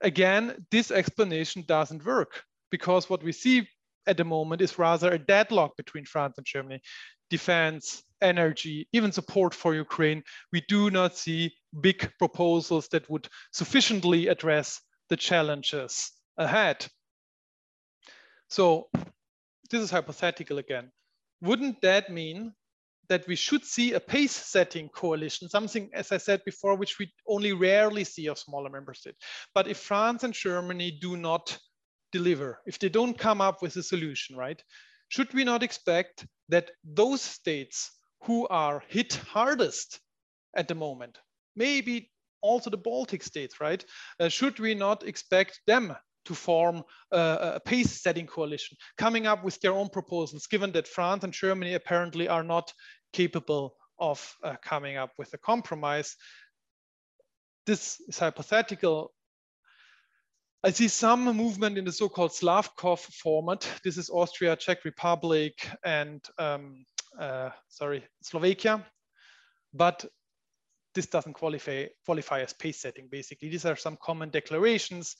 Again, this explanation doesn't work because what we see at the moment is rather a deadlock between France and Germany defense, energy, even support for Ukraine, we do not see big proposals that would sufficiently address the challenges ahead. So this is hypothetical again. Wouldn't that mean that we should see a pace setting coalition, something, as I said before, which we only rarely see of smaller member states. But if France and Germany do not deliver, if they don't come up with a solution, right, should we not expect that those states who are hit hardest at the moment, maybe also the Baltic states, right? Uh, should we not expect them to form a, a pace setting coalition, coming up with their own proposals, given that France and Germany apparently are not capable of uh, coming up with a compromise? This is hypothetical, I see some movement in the so-called Slavkov format. This is Austria, Czech Republic, and um, uh, sorry, Slovakia. But this doesn't qualify, qualify as pace setting, basically. These are some common declarations.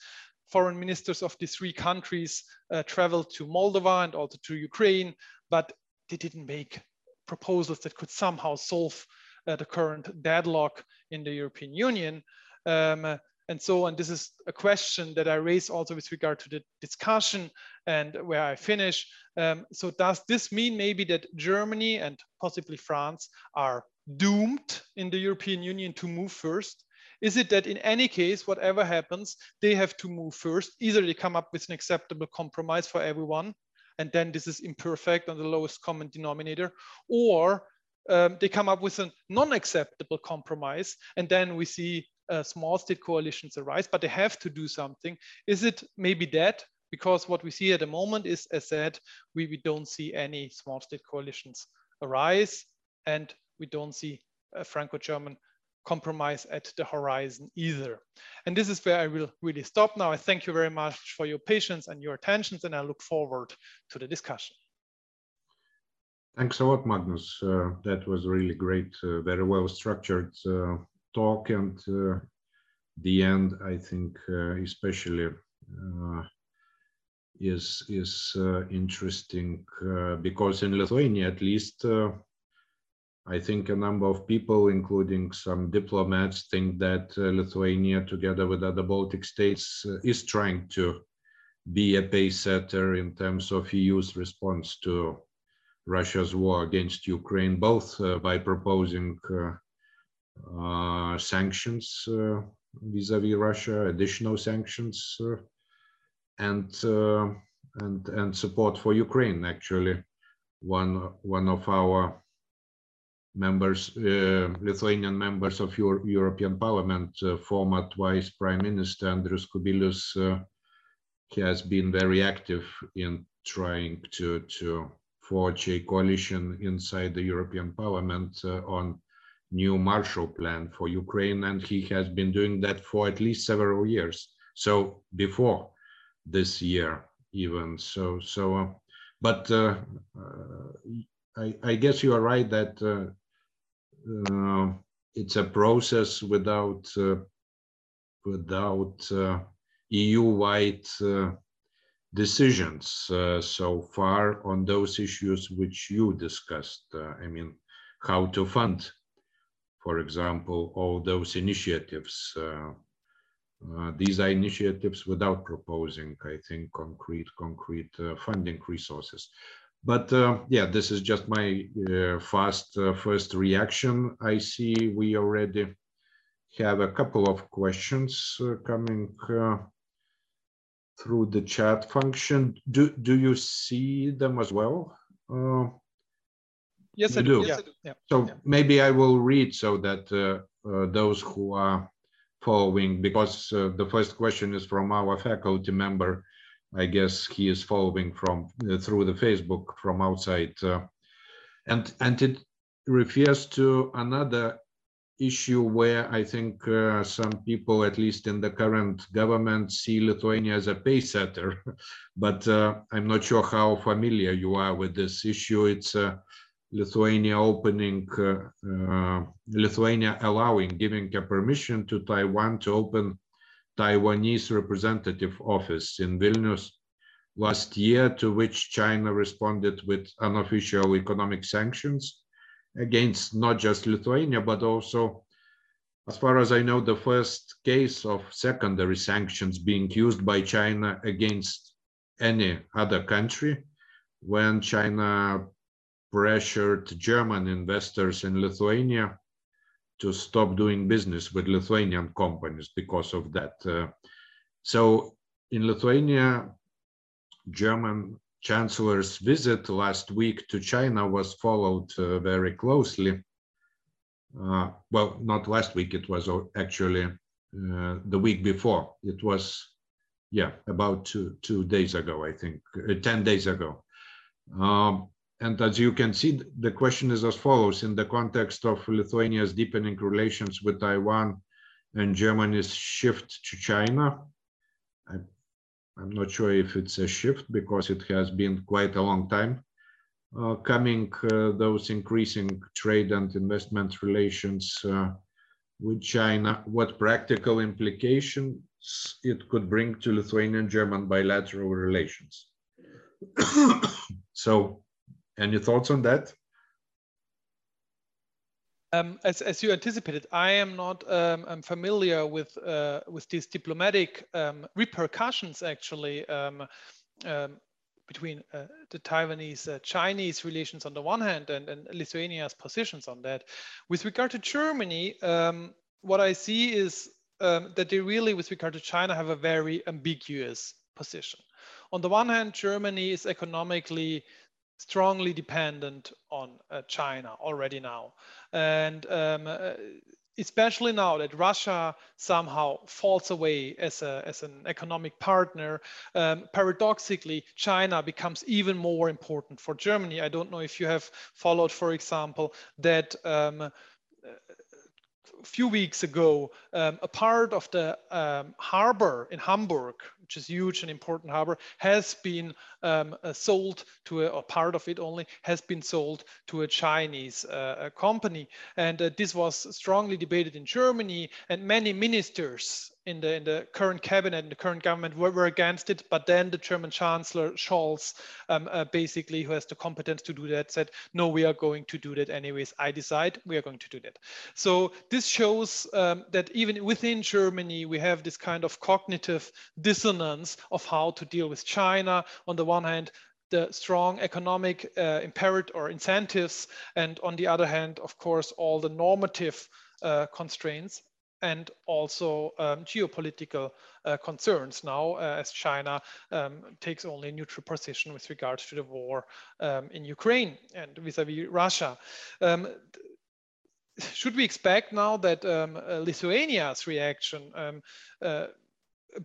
Foreign ministers of the three countries uh, traveled to Moldova and also to Ukraine, but they didn't make proposals that could somehow solve uh, the current deadlock in the European Union. Um, and so on. This is a question that I raise also with regard to the discussion and where I finish. Um, so does this mean maybe that Germany and possibly France are doomed in the European Union to move first? Is it that in any case, whatever happens, they have to move first? Either they come up with an acceptable compromise for everyone, and then this is imperfect on the lowest common denominator, or um, they come up with a non-acceptable compromise, and then we see uh, small state coalitions arise, but they have to do something. Is it maybe that? Because what we see at the moment is, as said, we, we don't see any small state coalitions arise, and we don't see a Franco-German compromise at the horizon either. And this is where I will really stop now. I thank you very much for your patience and your attentions, and I look forward to the discussion. Thanks a lot, Magnus. Uh, that was really great, uh, very well structured uh, talk and uh, the end i think uh, especially uh, is is interesting because in lithuania at least I think a number of people, including some diplomats, think that uh, Lithuania, together with other Baltic states, uh, is trying to be a pace setter in terms of EU's response to Russia's war against Ukraine, both uh, by proposing uh, sanctions uh, vis-a-vis Russia, additional sanctions, uh, and and and support for Ukraine. Actually, one one of our members, uh, Lithuanian members of your European Parliament, uh, former twice Prime Minister Andrius Kubilius, uh, has been very active in trying to to forge a coalition inside the European Parliament on new Marshall Plan for Ukraine, and he has been doing that for at least several years. So before this year, even so. So, uh, but uh, uh, I, I, guess you are right that uh, uh, it's a process without uh, without EU-wide decisions so far on those issues which you discussed. I mean, how to fund for example, all those initiatives. Uh, uh, these are initiatives without proposing, I think, concrete, concrete uh, funding resources. But yeah, this is just my fast first reaction. I see we already have a couple of questions uh, coming uh, through the chat function. Do, do you see them as well? Uh, yes, I do. do. Yeah. yeah. So yeah. maybe I will read so that uh, uh, those who are following, because uh, the first question is from our faculty member. I guess he is following from through the Facebook from outside, and and it refers to another issue where I think uh, some people, at least in the current government, see Lithuania as a pace setter. but uh, I'm not sure how familiar you are with this issue. It's uh, Lithuania opening, uh, uh, Lithuania allowing, giving a permission to Taiwan to open Taiwanese representative office in Vilnius last year, to which China responded with unofficial economic sanctions against not just Lithuania, but also, as far as I know, the first case of secondary sanctions being used by China against any other country when China pressured German investors in Lithuania to stop doing business with Lithuanian companies because of that. Uh, so in Lithuania, German Chancellor's visit last week to China was followed uh, very closely. Uh, well, not last week, it was actually uh, the week before. It was, yeah, about two, two days ago, I think, uh, 10 days ago. Um, and as you can see, the question is as follows in the context of Lithuania's deepening relations with Taiwan and Germany's shift to China. I I'm not sure if it's a shift because it has been quite a long time uh, coming, uh, those increasing trade and investment relations uh, with China, what practical implications it could bring to Lithuanian-German bilateral relations. so any thoughts on that? Um, as, as you anticipated, I am not um, familiar with uh, with these diplomatic um, repercussions actually um, um, between uh, the Taiwanese uh, Chinese relations on the one hand and, and Lithuania's positions on that. With regard to Germany, um, what I see is that they really, with regard to China, have a very ambiguous position. On the one hand, Germany is economically strongly dependent on uh, China already now. And um, uh, especially now that Russia somehow falls away as, a, as an economic partner, um, paradoxically, China becomes even more important for Germany. I don't know if you have followed, for example, that um, a few weeks ago, um, a part of the um, harbor in Hamburg, which is huge and important harbor, has been um, uh, sold to a, part of it only has been sold to a Chinese uh, company. And uh, this was strongly debated in Germany and many ministers in the in the current cabinet, in the current government were, were against it. But then the German Chancellor Scholz, um, uh, basically, who has the competence to do that, said, "No, we are going to do that anyways. I decide we are going to do that." So this shows um, that even within Germany, we have this kind of cognitive dissonance of how to deal with China. On the one hand, the strong economic uh, imperative or incentives, and on the other hand, of course, all the normative uh, constraints and also um, geopolitical uh, concerns now uh, as China um, takes only a neutral position with regards to the war um, in Ukraine and vis-a-vis -vis Russia. Um, should we expect now that um, uh, Lithuania's reaction um, uh,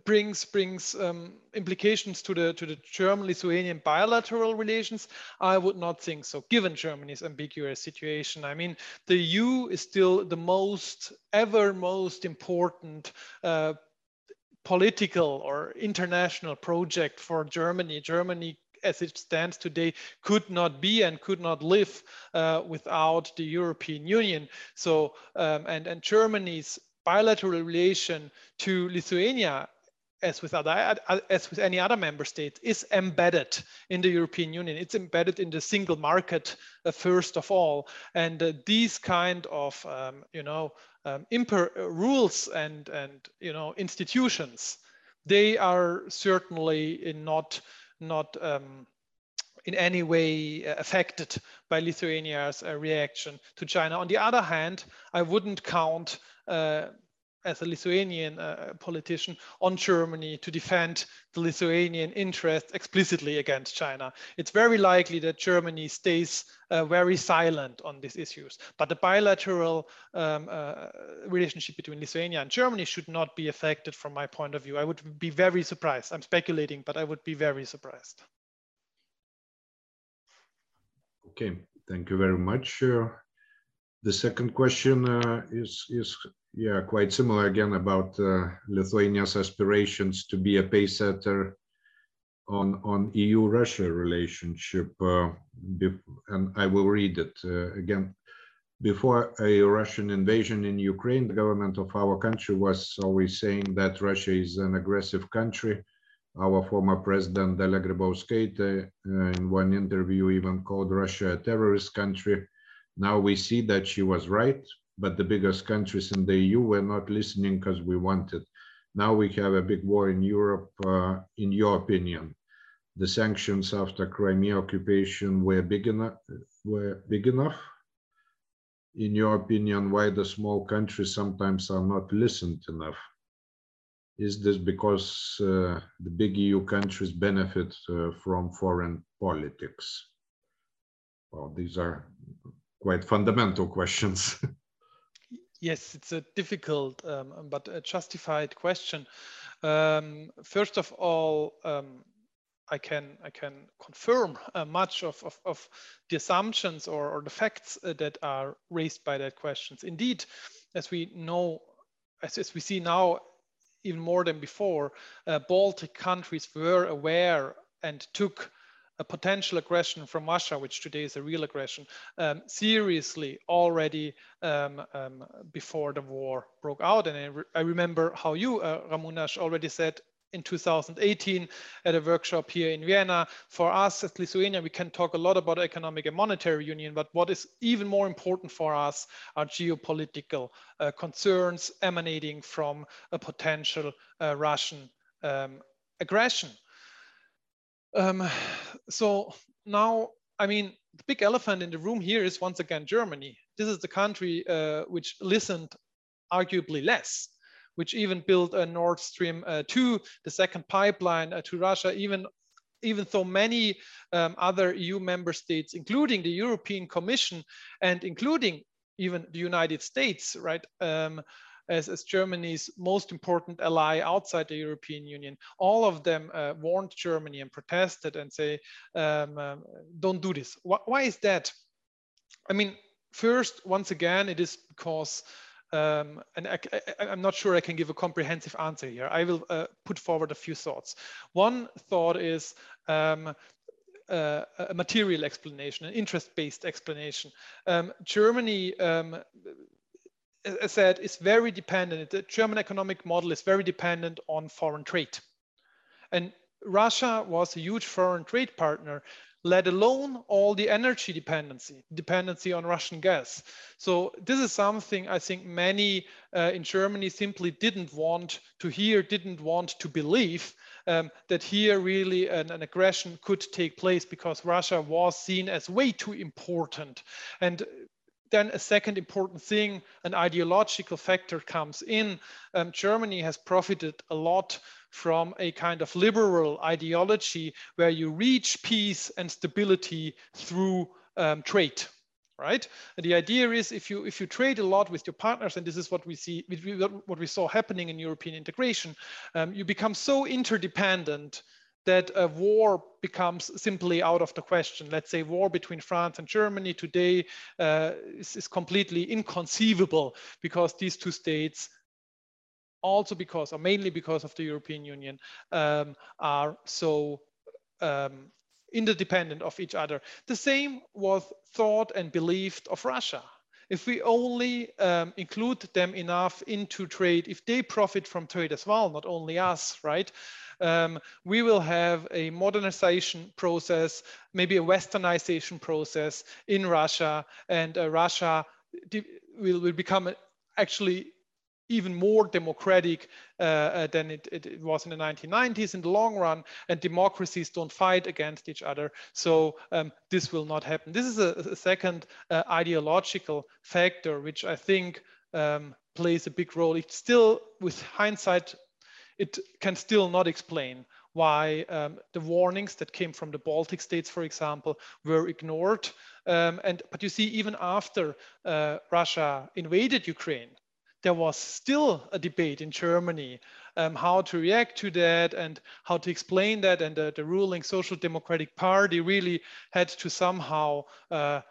brings brings um, implications to the to the German-Lithuanian bilateral relations? I would not think so, given Germany's ambiguous situation. I mean, the EU is still the most ever most important uh, political or international project for Germany. Germany as it stands today could not be and could not live uh, without the European Union. So um, and and Germany's bilateral relation to Lithuania as with other as with any other member state is embedded in the european union it's embedded in the single market uh, first of all and uh, these kind of um, you know um, rules and and you know institutions they are certainly not not um, in any way uh, affected by Lithuania's uh, reaction to China. On the other hand, I wouldn't count uh, as a Lithuanian uh, politician on Germany to defend the Lithuanian interests explicitly against China. It's very likely that Germany stays uh, very silent on these issues. But the bilateral um, uh, relationship between Lithuania and Germany should not be affected from my point of view. I would be very surprised. I'm speculating, but I would be very surprised. Okay, thank you very much. Uh, the second question uh, is, is yeah, quite similar again about uh, Lithuania's aspirations to be a pace setter on on EU-Russia relationship, uh, and I will read it uh, again. Before a Russian invasion in Ukraine, the government of our country was always saying that Russia is an aggressive country. Our former president, Dalia Grybauskaite, uh, in one interview even called Russia a terrorist country. Now we see that she was right, but the biggest countries in the EU were not listening because we wanted. Now we have a big war in Europe. Uh, in your opinion, the sanctions after Crimea occupation were big enough? Were big enough? In your opinion, why the small countries sometimes are not listened enough? Is this because uh, the big EU countries benefit uh, from foreign politics? Well, these are quite fundamental questions. Yes, it's a difficult um, but a justified question. Um, first of all, um, I can I can confirm uh, much of, of, of, the assumptions or, or the facts uh, that are raised by that questions. Indeed, as we know, as, as we see now, even more than before, uh, Baltic countries were aware and took a potential aggression from Russia, which today is a real aggression, um, seriously already um, um, before the war broke out. And I, re I remember how you, uh, Ramūnas, already said in 2018 at a workshop here in Vienna. For us as Lithuania, we can talk a lot about economic and monetary union, but what is even more important for us are geopolitical uh, concerns emanating from a potential uh, Russian um, aggression. Um, so now, I mean, the big elephant in the room here is once again Germany. This is the country uh, which listened arguably less, which even built a Nord Stream uh, 2, the second pipeline uh, to Russia, even even though many um, other EU member states, including the European Commission and including even the United States, right, um, as, as Germany's most important ally outside the European Union. All of them uh, warned Germany and protested and say, um, um, don't do this. Why, why is that? I mean, first, once again, it is because um, and I, am not sure I can give a comprehensive answer here. I will uh, put forward a few thoughts. One thought is um, uh, a material explanation, an interest-based explanation. Um, Germany um, as I said, is very dependent. The German economic model is very dependent on foreign trade. And Russia was a huge foreign trade partner, let alone all the energy dependency, dependency on Russian gas. So this is something I think many uh, in Germany simply didn't want to hear, didn't want to believe um, that here really an, an, aggression could take place because Russia was seen as way too important. And then a second important thing, an ideological factor comes in. Um, Germany has profited a lot from a kind of liberal ideology where you reach peace and stability through um, trade right and the idea is if you if you trade a lot with your partners and this is what we see what we saw happening in european integration um, you become so interdependent that a war becomes simply out of the question. Let's say war between France and Germany today uh, is, is, completely inconceivable because these two states, also because, or mainly because of the European Union, um, are so um, interdependent of each other. The same was thought and believed of Russia. If we only um, include them enough into trade, if they profit from trade as well, not only us, right? Um, we will have a modernization process, maybe a westernization process in Russia, and uh, Russia will, will become actually even more democratic uh, uh, than it, it, was in the 1990s in the long run, and democracies don't fight against each other. So um, this will not happen. This is a, a second uh, ideological factor, which I think um, plays a big role. It's still, with hindsight, it can still not explain why um, the warnings that came from the Baltic states, for example, were ignored. Um, and but you see, even after uh, Russia invaded Ukraine, there was still a debate in Germany um, how to react to that and how to explain that. And the, the ruling Social Democratic Party really had to somehow uh,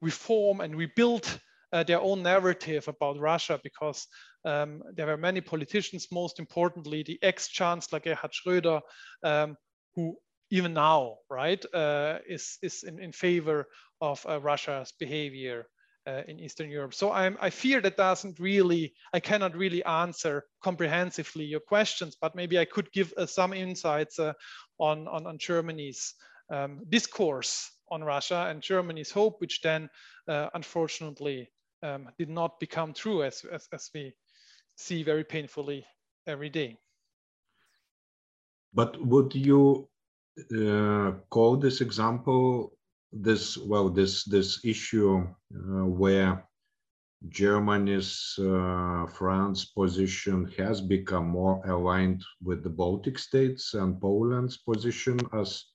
reform and rebuild uh, their own narrative about Russia because um, there were many politicians, most importantly, the ex-chancellor Gerhard Schröder, um, who even now, right, uh, is, is in, in favor of uh, Russia's behavior uh, in Eastern Europe. So I'm, I fear that doesn't really, I cannot really answer comprehensively your questions, but maybe I could give uh, some insights uh, on, on, on, Germany's um, discourse on Russia and Germany's hope, which then uh, unfortunately um, did not become true as, as, as we see very painfully every day. But would you uh, call this example, this well, this this issue uh, where Germany's uh, France position has become more aligned with the Baltic states and Poland's position as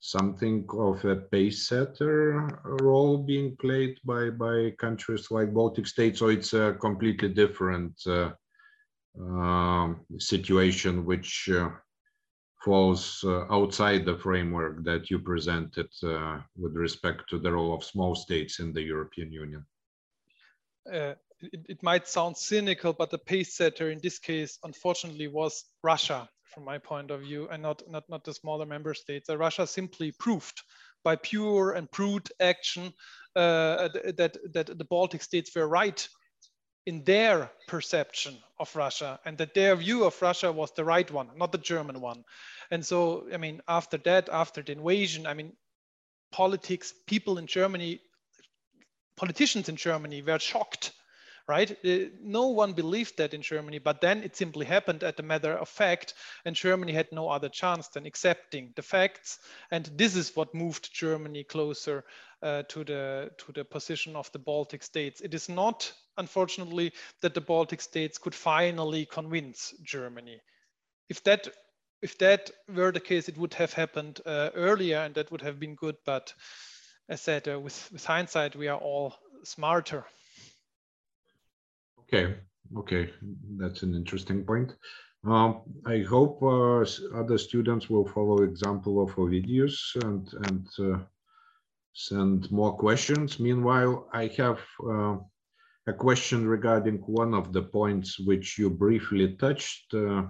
something of a pace setter role being played by by countries like Baltic states, or it's a completely different uh, uh, situation which uh, falls uh, outside the framework that you presented uh, with respect to the role of small states in the European Union. Uh, it, it might sound cynical, but the pace setter in this case, unfortunately, was Russia from my point of view, and not, not, not the smaller member states. Uh, Russia simply proved by pure and prude action uh, that, that the Baltic states were right in their perception of Russia and that their view of Russia was the right one, not the German one. And so, I mean, after that, after the invasion, I mean, politics, people in Germany, politicians in Germany were shocked right? No one believed that in Germany, but then it simply happened at a matter of fact, and Germany had no other chance than accepting the facts. And this is what moved Germany closer uh, to the to the position of the Baltic states. It is not, unfortunately, that the Baltic states could finally convince Germany. If that if that were the case, it would have happened uh, earlier, and that would have been good. But as said, uh, with with hindsight, we are all smarter. Okay, okay, that's an interesting point. Um, I hope uh, other students will follow example of Ovidius and and uh, send more questions. Meanwhile, I have uh, a question regarding one of the points which you briefly touched uh,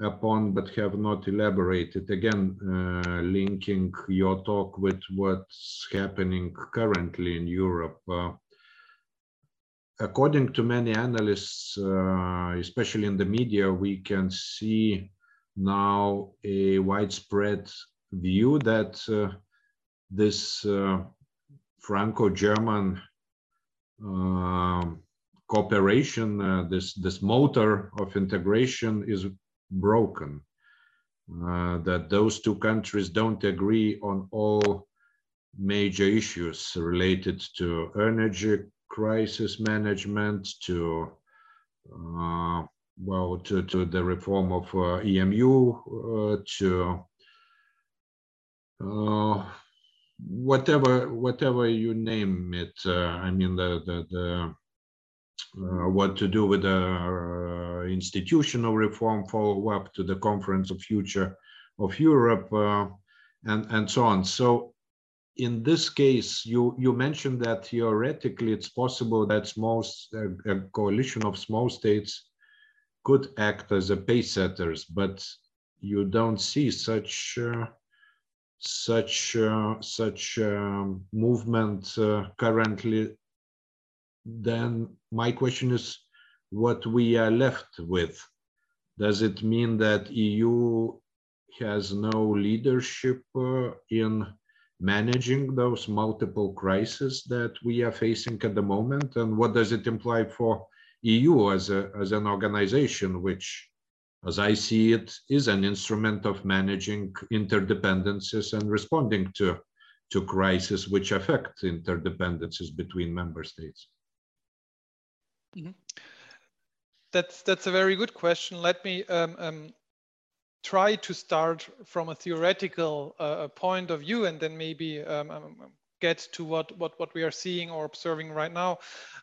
upon but have not elaborated. Again, uh, linking your talk with what's happening currently in Europe. Uh, according to many analysts, uh, especially in the media, we can see now a widespread view that uh, this uh, Franco-German um, cooperation, uh, this this motor of integration is broken. Uh, that those two countries don't agree on all major issues related to energy crisis management to uh, well to, to the reform of uh, EMU uh, to uh, whatever whatever you name it uh, I mean the the, the uh, what to do with the institutional reform follow up to the conference of future of Europe and and so on. So in this case, you, you mentioned that theoretically it's possible that small, a, coalition of small states could act as a pace setters, but you don't see such uh, such uh, such um, movement uh, currently. Then my question is, what we are left with? Does it mean that EU has no leadership uh, in managing those multiple crises that we are facing at the moment and what does it imply for eu as a as an organization which as i see it is an instrument of managing interdependencies and responding to to crises which affect interdependencies between member states mm -hmm. That's that's a very good question. Let me um, um, try to start from a theoretical uh, point of view, and then maybe um, um get to what what what we are seeing or observing right now.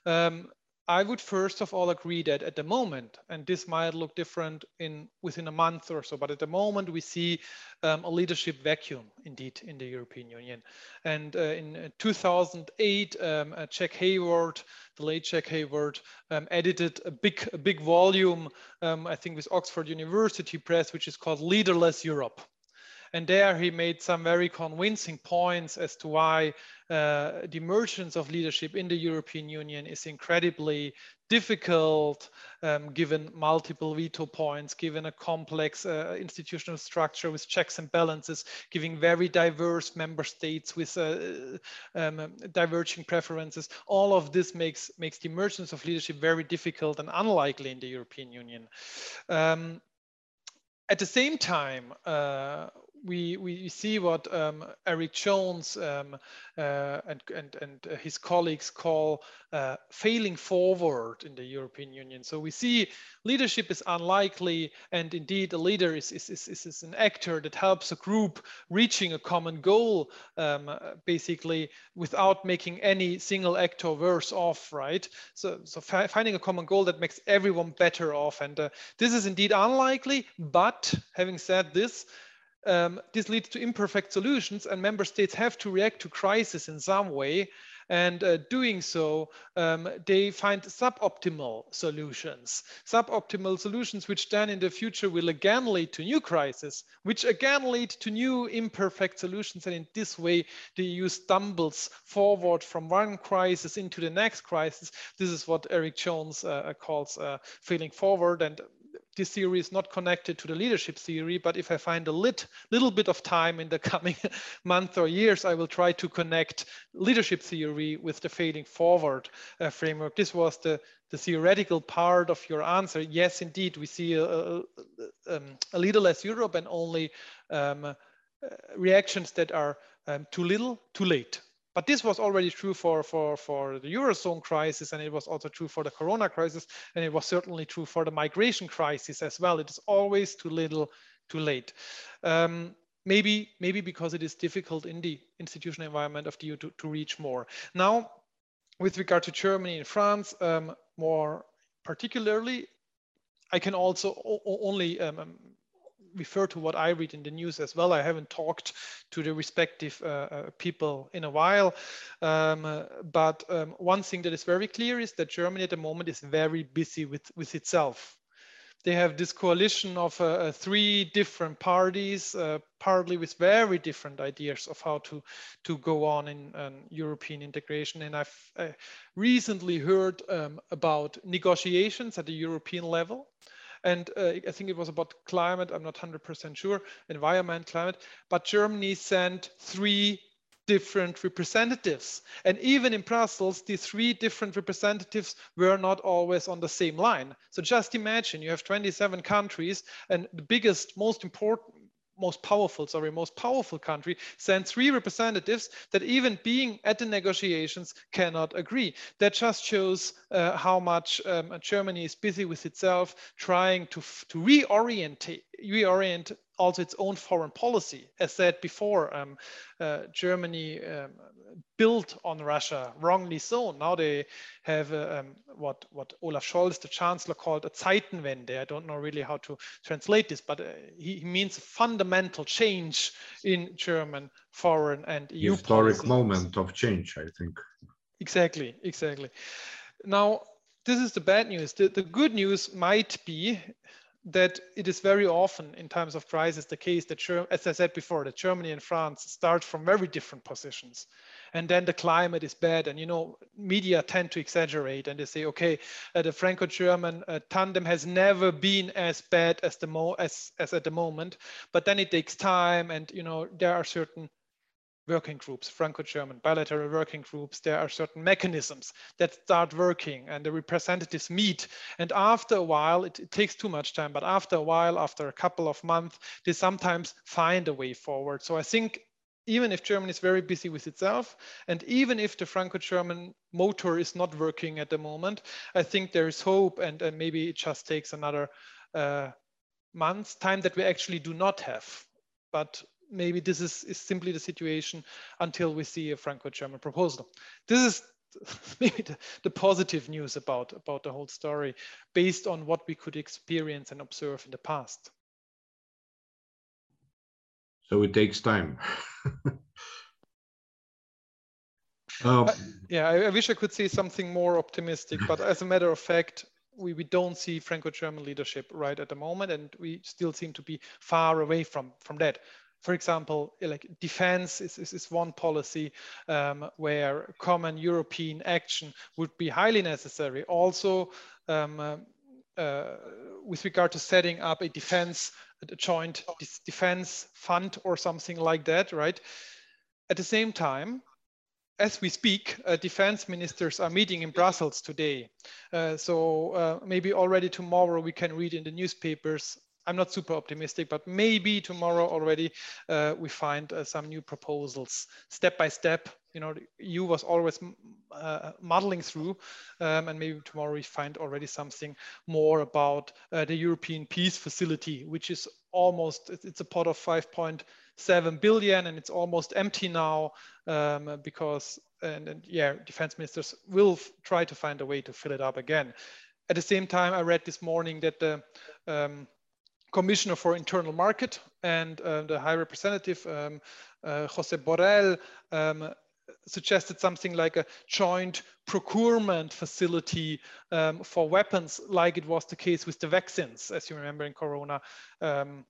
Um, I would first of all agree that at the moment, and this might look different in within a month or so, but at the moment we see um, a leadership vacuum indeed in the European Union. And uh, in uh, 2008, um, uh, Jack Hayward, the late Jack Hayward, um, edited a big, a big volume, um, I think with Oxford University Press, which is called Leaderless Europe. And there he made some very convincing points as to why uh, the emergence of leadership in the European Union is incredibly difficult um, given multiple veto points, given a complex uh, institutional structure with checks and balances, giving very diverse member states with uh, um, diverging preferences. All of this makes, makes the emergence of leadership very difficult and unlikely in the European Union. Um, at the same time, uh, we we see what um, Erik Jones um, uh, and and and his colleagues call uh, failing forward in the European Union. So we see leadership is unlikely, and indeed a leader is is is, is an actor that helps a group reaching a common goal, um, basically without making any single actor worse off, right? So so finding a common goal that makes everyone better off, and uh, this is indeed unlikely. But having said this um, this leads to imperfect solutions and member states have to react to crisis in some way. And uh, doing so um, they find suboptimal solutions. Suboptimal solutions which then in the future will again lead to new crises which again lead to new imperfect solutions. And in this way the eu stumbles forward from one crisis into the next crisis. This is what erik jones uh, calls uh, failing forward. And this theory is not connected to the leadership theory, but if I find a lit, little bit of time in the coming month or years, I will try to connect leadership theory with the failing forward uh, framework. This was the, the theoretical part of your answer. Yes, indeed, we see a, a, um, a leaderless Europe and only um, uh, reactions that are um, too little, too late. But this was already true for, for, for the Eurozone crisis, and it was also true for the Corona crisis, and it was certainly true for the migration crisis as well. It is always too little, too late. Um, maybe, maybe because it is difficult in the institutional environment of the EU to, to reach more. Now, with regard to Germany and France, um, more particularly, I can also only um, um refer to what I read in the news as well. I haven't talked to the respective uh, uh, people in a while. Um, uh, but um, one thing that is very clear is that Germany at the moment is very busy with, with itself. They have this coalition of uh, uh three different parties, uh, partly with very different ideas of how to, to go on in um, European integration. And I've recently heard um, about negotiations at the European level and uh, I think it was about climate. I'm not 100% sure, environment, climate. But Germany sent three different representatives. And even in Brussels, the three different representatives were not always on the same line. So just imagine you have 27 countries and the biggest, most important, most powerful, sorry, most powerful country sends three representatives that even being at the negotiations cannot agree. That just shows uh, how much um, Germany is busy with itself, trying to, to reorient, reorient also its own foreign policy. As said before, um, uh, Germany um, built on Russia, wrongly so. Now they have uh, um, what, what Olaf Scholz, the chancellor, called a Zeitenwende. I don't know really how to translate this, but uh, he, he, means a fundamental change in German foreign and EU Historic policy. moment of change, I think. Exactly, exactly. Now, this is the bad news. The, the good news might be that it is very often in times of crisis the case that, as I said before, that Germany and France start from very different positions. And then the climate is bad. And, you know, media tend to exaggerate and they say, okay, uh, the Franco-German uh, tandem has never been as bad as, the mo as, as at the moment. But then it takes time and, you know, there are certain working groups, Franco-German bilateral working groups, there are certain mechanisms that start working and the representatives meet. And after a while, it, it, takes too much time, but after a while, after a couple of months, they sometimes find a way forward. So I think even if Germany is very busy with itself, and even if the Franco-German motor is not working at the moment, I think there is hope, and, and maybe it just takes another uh, month's time that we actually do not have. But maybe this is, is simply the situation until we see a Franco-German proposal. This is maybe the, the, positive news about, about the whole story based on what we could experience and observe in the past. So it takes time. uh, yeah, I, I, wish I could say something more optimistic, but as a matter of fact, we, we don't see Franco-German leadership right at the moment, and we still seem to be far away from, from that for example, like defense is, is, is one policy um, where common European action would be highly necessary. Also, um, uh, uh, with regard to setting up a defense, a joint defense fund or something like that, right? At the same time, as we speak, uh, defense ministers are meeting in Brussels today. Uh, so uh, maybe already tomorrow we can read in the newspapers I'm not super optimistic, but maybe tomorrow already uh, we find uh, some new proposals step by step. You know, EU was always uh, modeling through, um, and maybe tomorrow we find already something more about uh, the European Peace Facility, which is almost it's a pot of 5.7 billion, and it's almost empty now um, because and, and, yeah, defense ministers will try to find a way to fill it up again. At the same time, I read this morning that the um, Commissioner for Internal Market and uh, the High Representative um, uh, Jose Borrell um, suggested something like a joint procurement facility um, for weapons, like it was the case with the vaccines, as you remember in Corona. Um,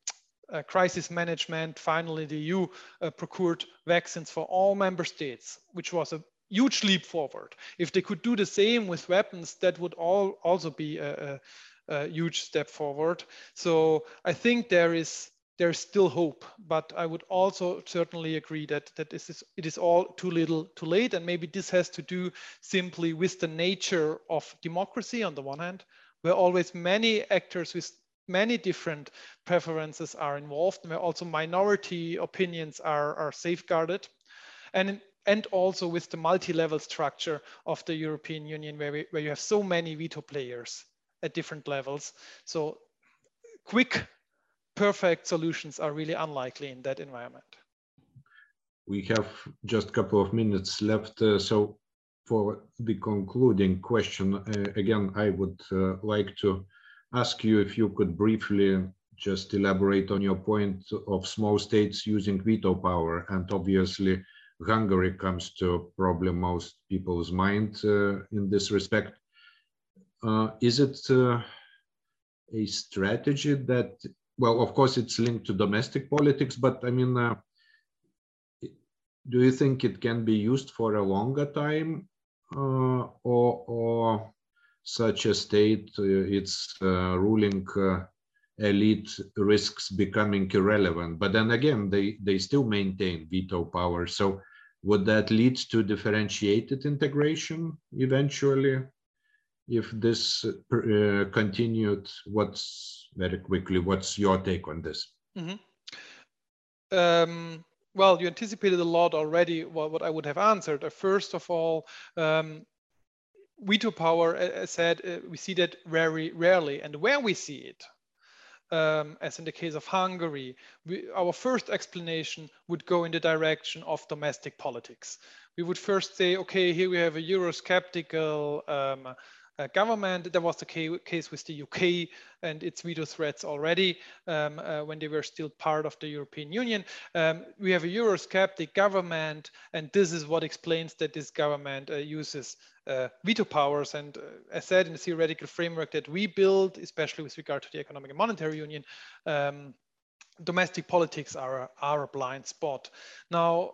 uh, crisis management, finally the EU uh, procured vaccines for all member states, which was a huge leap forward. If they could do the same with weapons, that would all also be a, a a huge step forward. So I think there is there's still hope, but I would also certainly agree that that this is it is all too little, too late, and maybe this has to do simply with the nature of democracy on the one hand, where always many actors with many different preferences are involved, where also minority opinions are are safeguarded, and and also with the multi-level structure of the European Union, where, we, where you have so many veto players at different levels. So quick, perfect solutions are really unlikely in that environment. We have just a couple of minutes left. Uh, so for the concluding question, uh, again, I would uh, like to ask you if you could briefly just elaborate on your point of small states using veto power. And obviously, Hungary comes to probably most people's mind uh, in this respect. Uh, is it uh, a strategy that, well, of course, it's linked to domestic politics, but I mean, uh, do you think it can be used for a longer time or, or such a state, its ruling elite risks becoming irrelevant? But then again, they, they still maintain veto power. So would that lead to differentiated integration eventually? If this uh, continued, what's very quickly, what's your take on this? Mm -hmm. um, well, you anticipated a lot already what, what I would have answered. Uh, first of all, um, veto power, said, uh, we see that very rarely. And where we see it, um, as in the case of Hungary, we, our first explanation would go in the direction of domestic politics. We would first say, okay, here we have a Eurosceptical um, uh, government. That was the case with the UK and its veto threats already um, uh, when they were still part of the European Union. Um, we have a Eurosceptic government, and this is what explains that this government uh, uses uh, veto powers. And uh, as said in the theoretical framework that we build, especially with regard to the economic and monetary union, um, domestic politics are, are a blind spot. Now,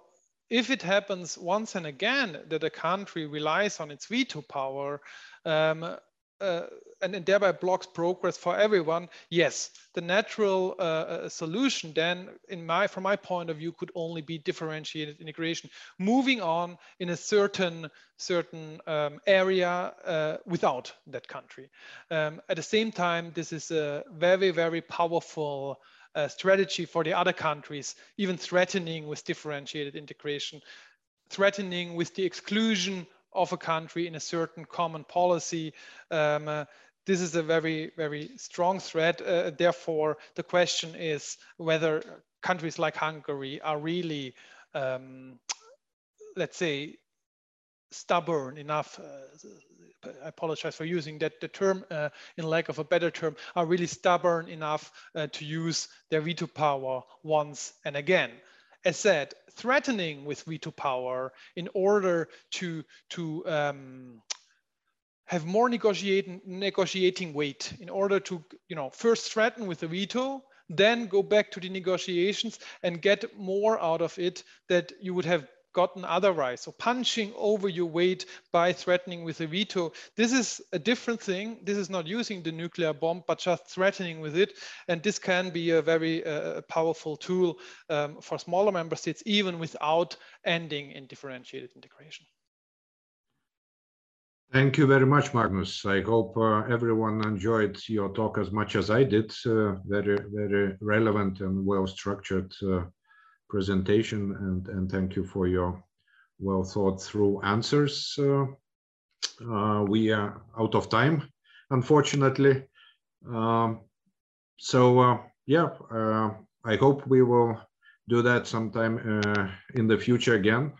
if it happens once and again that a country relies on its veto power um, uh, and, and, thereby blocks progress for everyone, yes, the natural uh, uh, solution then, in my from my point of view, could only be differentiated integration, moving on in a certain certain um, area uh, without that country. Um, at the same time, this is a very very powerful uh, strategy for the other countries, even threatening with differentiated integration, threatening with the exclusion of a country in a certain common policy. Um, uh, this is a very, very strong threat. Uh, therefore, the question is whether countries like Hungary are really, um, let's say, stubborn enough. Uh, I apologize for using that the term uh, in lack of a better term, are really stubborn enough uh, to use their veto power once and again as said, threatening with veto power in order to to um, have more negotiating negotiating weight. In order to you know first threaten with a veto then go back to the negotiations and get more out of it that you would have gotten otherwise. So punching over your weight by threatening with a veto, this is a different thing. This is not using the nuclear bomb, but just threatening with it. And this can be a very uh, powerful tool um, for smaller member states, even without ending in differentiated integration. Thank you very much, Magnus. I hope uh, everyone enjoyed your talk as much as I did. Uh, very, very relevant and well structured uh, presentation and, and thank you for your well thought through answers. Uh, we are out of time, unfortunately. Um, so uh, yeah, uh, I hope we will do that sometime uh, in the future again.